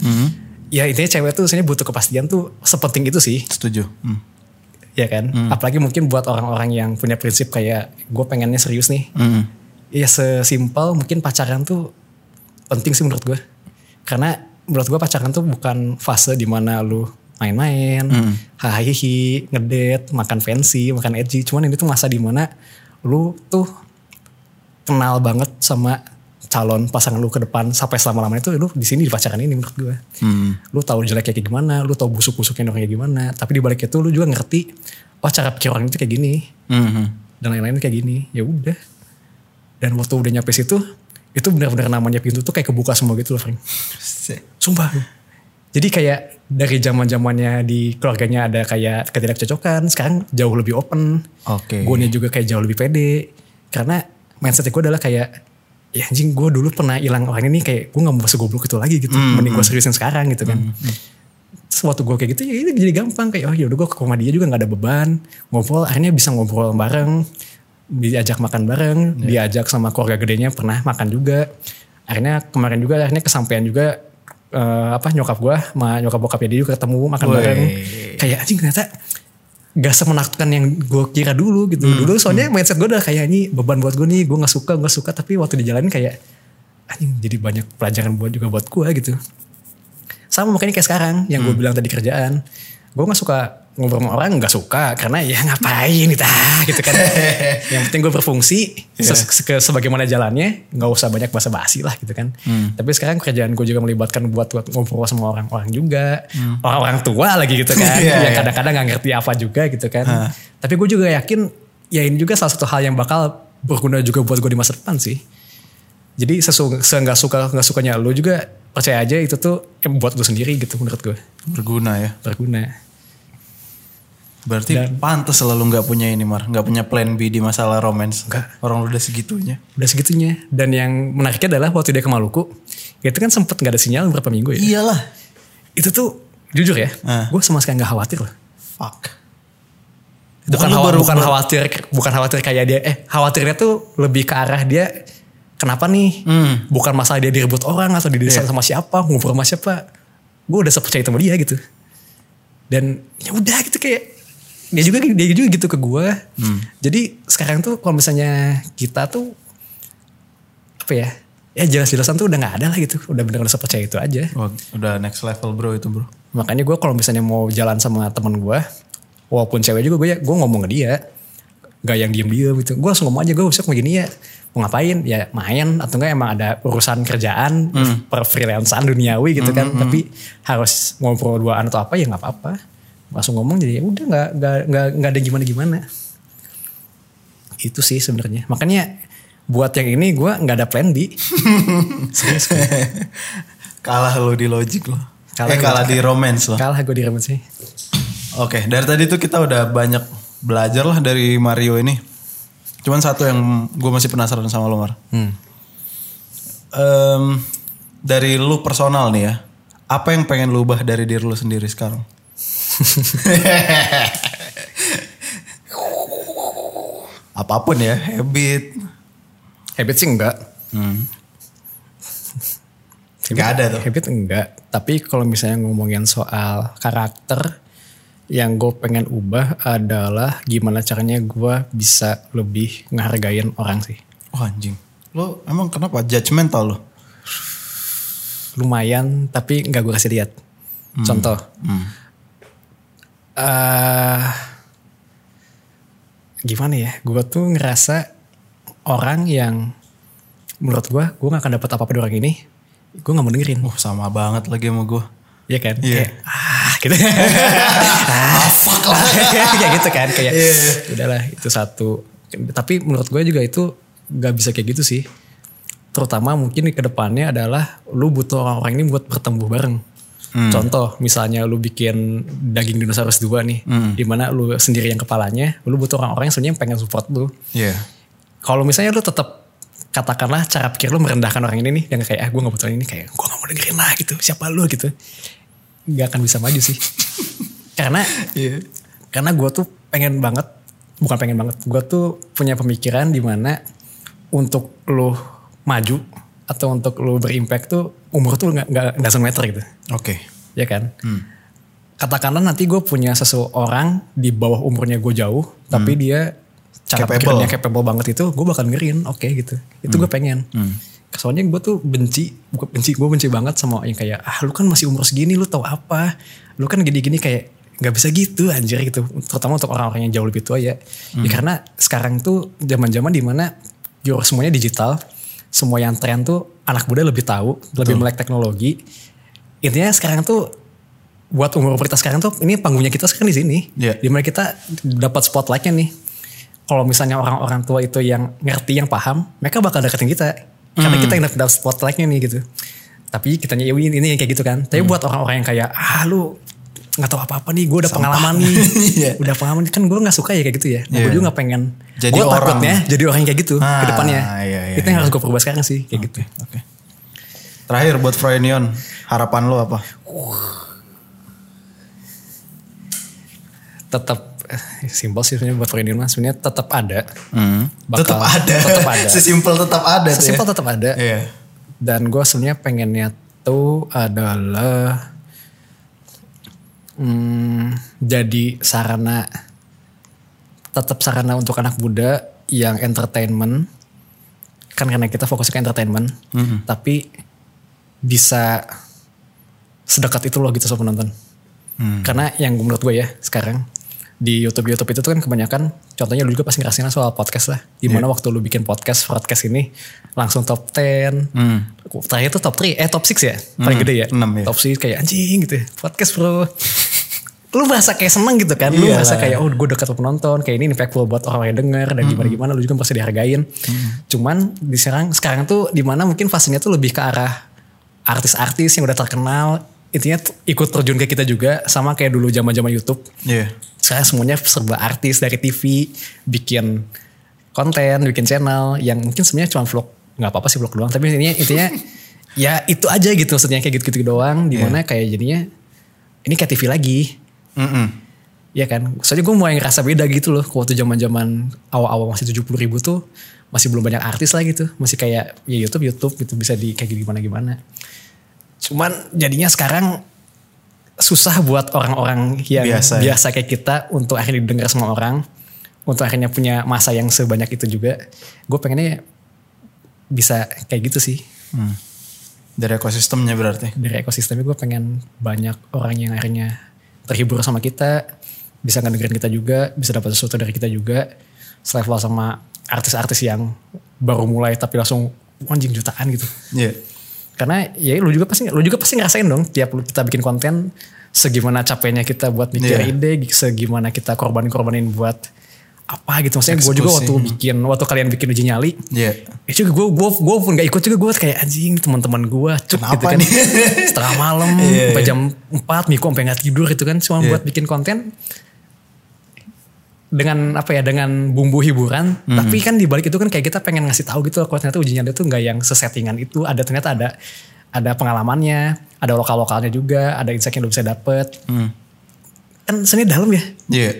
ya intinya cewek tuh sebenarnya butuh kepastian tuh sepenting itu sih Setuju. Hmm. ya kan apalagi mungkin buat orang-orang yang punya prinsip kayak gue pengennya serius nih Hmm. ya sesimpel mungkin pacaran tuh penting sih menurut gue karena menurut gue pacaran tuh bukan fase di mana lu main-main hahihi ngedate makan fancy makan edgy cuman ini tuh masa di mana lu tuh kenal banget sama calon pasangan lu ke depan sampai selama-lamanya itu lu di sini di pacaran ini menurut gue Hmm. lu tahu jeleknya kayak gimana, lu tahu busuk-busuknya orangnya gimana, tapi di balik itu lu juga ngerti, oh cara pikir orang itu kayak gini Hmm. dan lain-lain kayak gini, ya udah. Dan waktu udah nyampe situ, itu benar-benar namanya pintu tuh kayak kebuka semua gitu loh, Frank. Sumpah. Jadi kayak dari zaman zamannya di keluarganya ada kayak ketidakcocokan, sekarang jauh lebih open. Oke. Gue juga kayak jauh lebih pede. Karena mindset gue adalah kayak, ya anjing gue dulu pernah hilang orang ini kayak gue gak mau segoblok itu lagi gitu. Mending gue seriusin sekarang gitu kan. Terus waktu gue kayak gitu ya itu jadi gampang kayak oh yaudah gue ke rumah dia juga gak ada beban. Ngobrol akhirnya bisa ngobrol bareng. Diajak makan bareng. Diajak sama keluarga gedenya pernah makan juga. Akhirnya kemarin juga akhirnya kesampaian juga eh, apa nyokap gue sama nyokap bokapnya dia juga ketemu makan Wey. bareng. Kayak anjing ternyata gak semenakutkan yang gue kira dulu gitu. Hmm, Dulu soalnya mindset gue udah kayak ini beban buat gue nih, gue gak suka, gak suka. Tapi waktu dijalanin kayak anjing jadi banyak pelajaran buat juga buat gue gitu. Sama makanya kayak sekarang yang Hmm. gue bilang tadi kerjaan. Gue gak suka ngobrol sama orang gak suka karena ya (laughs) ngapain gitu ah, gitu kan. (laughs) yang penting gue berfungsi Iya. ses- ke sebagaimana jalannya nggak usah banyak basa-basi lah gitu kan. Hmm. Tapi sekarang kerjaan gue juga melibatkan buat, buat ngobrol sama orang-orang juga. Hmm. Orang-orang tua lagi gitu kan. (laughs) Iya, yang iya. kadang-kadang gak ngerti apa juga gitu kan. Tapi gue juga yakin ya ini juga salah satu hal yang bakal berguna juga buat gue di masa depan sih. Jadi sesu nggak suka nggak sukanya lu juga percaya aja itu tuh yang buat lu sendiri gitu menurut gue Berguna ya. berguna. Berarti Dan- pantas selalu nggak punya ini Mar, nggak punya plan B di masalah romance. Nggak. Orang lu udah segitunya. Udah segitunya. Dan yang menariknya adalah waktu dia ke Maluku, itu kan sempet nggak ada sinyal berapa minggu ya. Iyalah. Itu tuh jujur ya, Ah. gue sama sekali nggak khawatir loh. Fuck. bukan, khawa- baru- bukan baru- khawatir bukan khawatir kayak dia eh khawatirnya tuh lebih ke arah dia kenapa nih Hmm. bukan masalah dia direbut orang atau didesain Iya. sama siapa ngobrol sama siapa gue udah sepercaya sama dia gitu dan ya udah gitu kayak dia juga dia juga gitu ke gue Hmm. jadi sekarang tuh kalau misalnya kita tuh apa ya ya jelas-jelasan tuh udah nggak ada lah gitu udah bener-bener sepercaya itu aja Wah, udah next level bro itu bro. Makanya gue kalau misalnya mau jalan sama temen gue, walaupun cewek juga gue ya, gue ngomong ke dia. Gak yang diem-diem gitu. Gue langsung ngomong aja, gue besok begini ya. Mau ngapain? Ya main. Atau enggak emang ada urusan kerjaan, per freelancean duniawi gitu kan. Tapi harus ngobrol duaan atau apa ya nggak apa-apa. Langsung ngomong jadi ya udah nggak nggak nggak ada gimana-gimana. Itu sih sebenarnya. Makanya buat yang ini gue nggak ada plan B. (laughs) Serius. Kalah lo di logic lo. Kalah eh, di kalah di romance lo. Kalah gue di sih. Oke, dari tadi tuh kita udah banyak belajar lah dari Mario ini. Cuman satu yang gue masih penasaran sama lo Mar. Hmm. Em, dari lu personal nih ya, apa yang pengen lu ubah dari diri lu sendiri sekarang? (laughs) Apa pun ya, habit. Habit sih enggak. Hmm. Nggak ada tuh. Habit enggak. Tapi kalau misalnya ngomongin soal karakter, yang gue pengen ubah adalah gimana caranya gue bisa lebih ngehargain orang sih. Oh anjing. Lo emang kenapa judgmental lo? Lumayan, tapi nggak gue kasih lihat. Contoh, Hmm. eh gimana ya? Gue tuh ngerasa orang yang menurut gue, gue gak akan dapat apa-apa dari orang ini. Gue gak mau dengerin. Oh sama banget lagi sama gue. Iya kan? Iya. Kayak, ah gitu. (laughs) ah fuck lah. (laughs) kayak gitu kan. Kayak Iya. udahlah itu satu. Tapi menurut gue juga itu gak bisa kayak gitu sih. Terutama mungkin ke depannya adalah lu butuh orang-orang ini buat bertemu bareng. Contoh misalnya lu bikin daging dinosaurus dua nih. Di mana lu sendiri yang kepalanya. Lu butuh orang-orang yang sebenarnya pengen support lu. Iya. Kalau misalnya lu tetap katakanlah cara pikir lu merendahkan orang ini nih yang kayak ah gue gak butuh ini kayak gue gak mau dengerin lah gitu siapa lu gitu nggak akan bisa maju sih karena Iya. karena gue tuh pengen banget bukan pengen banget gue tuh punya pemikiran di mana untuk lu maju atau untuk lu berimpact tuh umur tuh nggak nggak doesn't matter gitu Oke. ya kan Hmm. katakanlah nanti gue punya seseorang di bawah umurnya gue jauh tapi dia cara Hmm. Capable. pikirnya capable banget itu gue bakal ngerin oke gitu itu gue pengen soalnya gue tuh benci bukan benci gue benci banget sama yang kayak ah lu kan masih umur segini lu tahu apa lu kan gini-gini kayak nggak bisa gitu anjir gitu terutama untuk orang-orang yang jauh lebih tua ya ya karena sekarang tuh zaman-zaman di mana yo semuanya digital semua yang tren tuh anak muda lebih tahu lebih melek teknologi intinya sekarang tuh buat umur kita sekarang tuh ini panggungnya kita sekarang di sini. Iya. Di mana kita dapat spotlightnya nih. Kalau misalnya orang-orang tua itu yang ngerti, yang paham, mereka bakal deketin kita. Karena kita yang dapat spotlightnya nih gitu. Tapi kitanya ya ini, ini kayak gitu kan. Tapi buat orang-orang yang kayak ah lu nggak tahu apa-apa nih, gue (laughs) udah pengalaman nih, Iya. udah pengalaman kan gue nggak suka ya kayak gitu ya. Iya. Gue juga nggak pengen. Jadi gue orang. takutnya jadi orang yang kayak gitu Ah, ke depannya. iya, iya, itu yang iya. harus gue perubah sekarang sih kayak gitu. Oke. Terakhir buat Froynion, harapan lo apa? Tetap (laughs) simpel sih sebenarnya buat Fredion mas. Sebenarnya tetap ada. Hmm. Bakal- tetap ada. tetap ada. (laughs) Sesimpel tetap ada. ya. Sesimpel tetap ada. Iya. Dan gue sebenarnya pengennya tuh adalah hmm, jadi sarana tetap sarana untuk anak muda yang entertainment kan karena kita fokus ke entertainment tapi bisa sedekat itu loh gitu sama penonton karena yang menurut gue ya sekarang di YouTube YouTube itu tuh kan kebanyakan contohnya lu juga pasti ngerasain soal podcast lah. Di mana waktu lu bikin podcast broadcast ini langsung top 10 Hmm. terakhir tuh top 3 eh top 6 ya? Paling gede ya? enam ya. top 6 kayak anjing gitu ya. podcast bro. (laughs) Lu merasa kayak seneng gitu kan? Lu merasa kayak oh gue dekat penonton. Kayak ini impactful buat orang yang denger dan gimana gimana lu juga merasa dihargain. Cuman di sekarang sekarang tuh di mana mungkin fasenya tuh lebih ke arah artis-artis yang udah terkenal intinya ikut terjun ke kita juga sama kayak dulu zaman zaman YouTube. Iya. sekarang semuanya serba artis dari TV bikin konten bikin channel yang mungkin sebenarnya cuma vlog nggak apa-apa sih vlog doang tapi intinya intinya (laughs) ya itu aja gitu maksudnya kayak gitu-gitu doang di mana kayak jadinya ini kayak TV lagi. Mm-mm. ya kan? Soalnya gue mulai ngerasa beda gitu loh waktu zaman zaman awal-awal masih 70 ribu tuh masih belum banyak artis lah gitu. Masih kayak ya YouTube YouTube gitu bisa di kayak gimana gimana cuman jadinya sekarang susah buat orang-orang yang Biasa biasa, ya. kayak kita untuk akhirnya didengar sama orang untuk akhirnya punya masa yang sebanyak itu juga gue pengennya bisa kayak gitu sih Hmm. Dari ekosistemnya berarti. dari ekosistemnya gue pengen banyak orang yang akhirnya terhibur sama kita bisa ngedengerin kita juga bisa dapat sesuatu dari kita juga selevel sama artis-artis yang baru mulai tapi langsung anjing jutaan gitu Iya. Karena ya lu juga pasti lu juga pasti ngerasain dong tiap lu- kita bikin konten segimana capeknya kita buat mikir Iya. ide segimana kita korban-korbanin buat apa gitu maksudnya gue juga waktu bikin waktu kalian bikin uji nyali Iya. Ya juga gue gue gue pun gak ikut juga gue kayak anjing teman-teman gue cuk Kenapa gitu kan nih? setengah malam (laughs) Iya, sampai iya. jam 4 Miko sampai nggak tidur itu kan cuma Iya. buat bikin konten dengan apa ya dengan bumbu hiburan Hmm. tapi kan di balik itu kan kayak kita pengen ngasih tahu gitu loh kalau ternyata uji nyali itu nggak yang sesettingan itu ada ternyata ada ada pengalamannya ada lokal lokalnya juga ada insight yang lu bisa dapet Hmm. kan sebenarnya dalam ya Iya.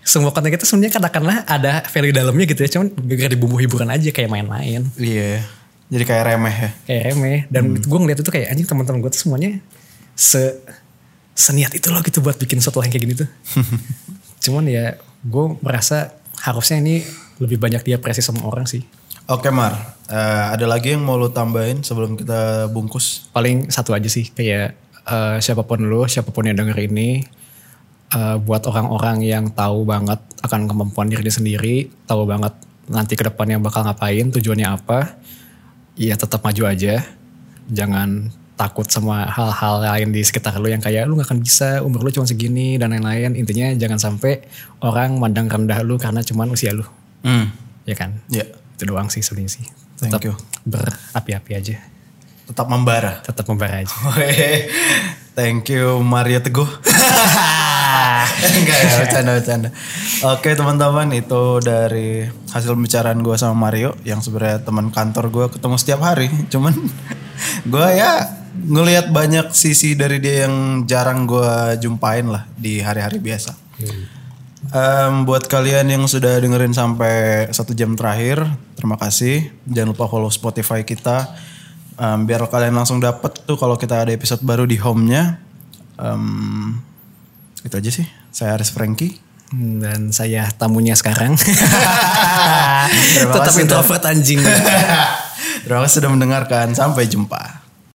semua konten kita sebenarnya katakanlah ada value dalamnya gitu ya cuman gara di bumbu hiburan aja kayak main-main Iya. Jadi kayak remeh ya. kayak remeh dan gue ngeliat itu kayak anjing teman-teman gue tuh semuanya se seniat itu loh gitu buat bikin sesuatu yang kayak gini tuh (laughs) cuman ya gue merasa harusnya ini lebih banyak diapresiasi sama orang sih. Oke Mar, Eh, ada lagi yang mau lu tambahin sebelum kita bungkus? paling satu aja sih kayak eh, siapa pun lu siapa pun yang denger ini eh, buat orang-orang yang tahu banget akan kemampuan diri dia sendiri tahu banget nanti ke depannya bakal ngapain tujuannya apa ya tetap maju aja. Jangan takut sama hal-hal lain di sekitar lu yang kayak lu gak akan bisa umur lu cuma segini dan lain-lain intinya jangan sampai orang mandang rendah lu karena cuman usia lu Hmm. ya kan Ya. itu doang sih sebenarnya sih Thank tetap you. berapi-api aja Tetap membara. tetap membara aja. (laughs) Thank you Mario Teguh. (laughs) Enggak ya, bercanda-bercanda. Oke teman-teman itu dari hasil pembicaraan gue sama Mario yang sebenarnya teman kantor gue ketemu setiap hari. Cuman (laughs) gue ya ngelihat banyak sisi dari dia yang jarang gue jumpain lah di hari-hari biasa. Um, buat kalian yang sudah dengerin sampai satu jam terakhir, terima kasih. Jangan lupa follow Spotify kita. Um, biar kalian langsung dapet tuh kalau kita ada episode baru di home-nya. Um, itu aja sih. Saya Aris Franky dan saya tamunya sekarang. (laughs) Tetap introvert anjing. (laughs) Terima kasih sudah mendengarkan. Sampai jumpa.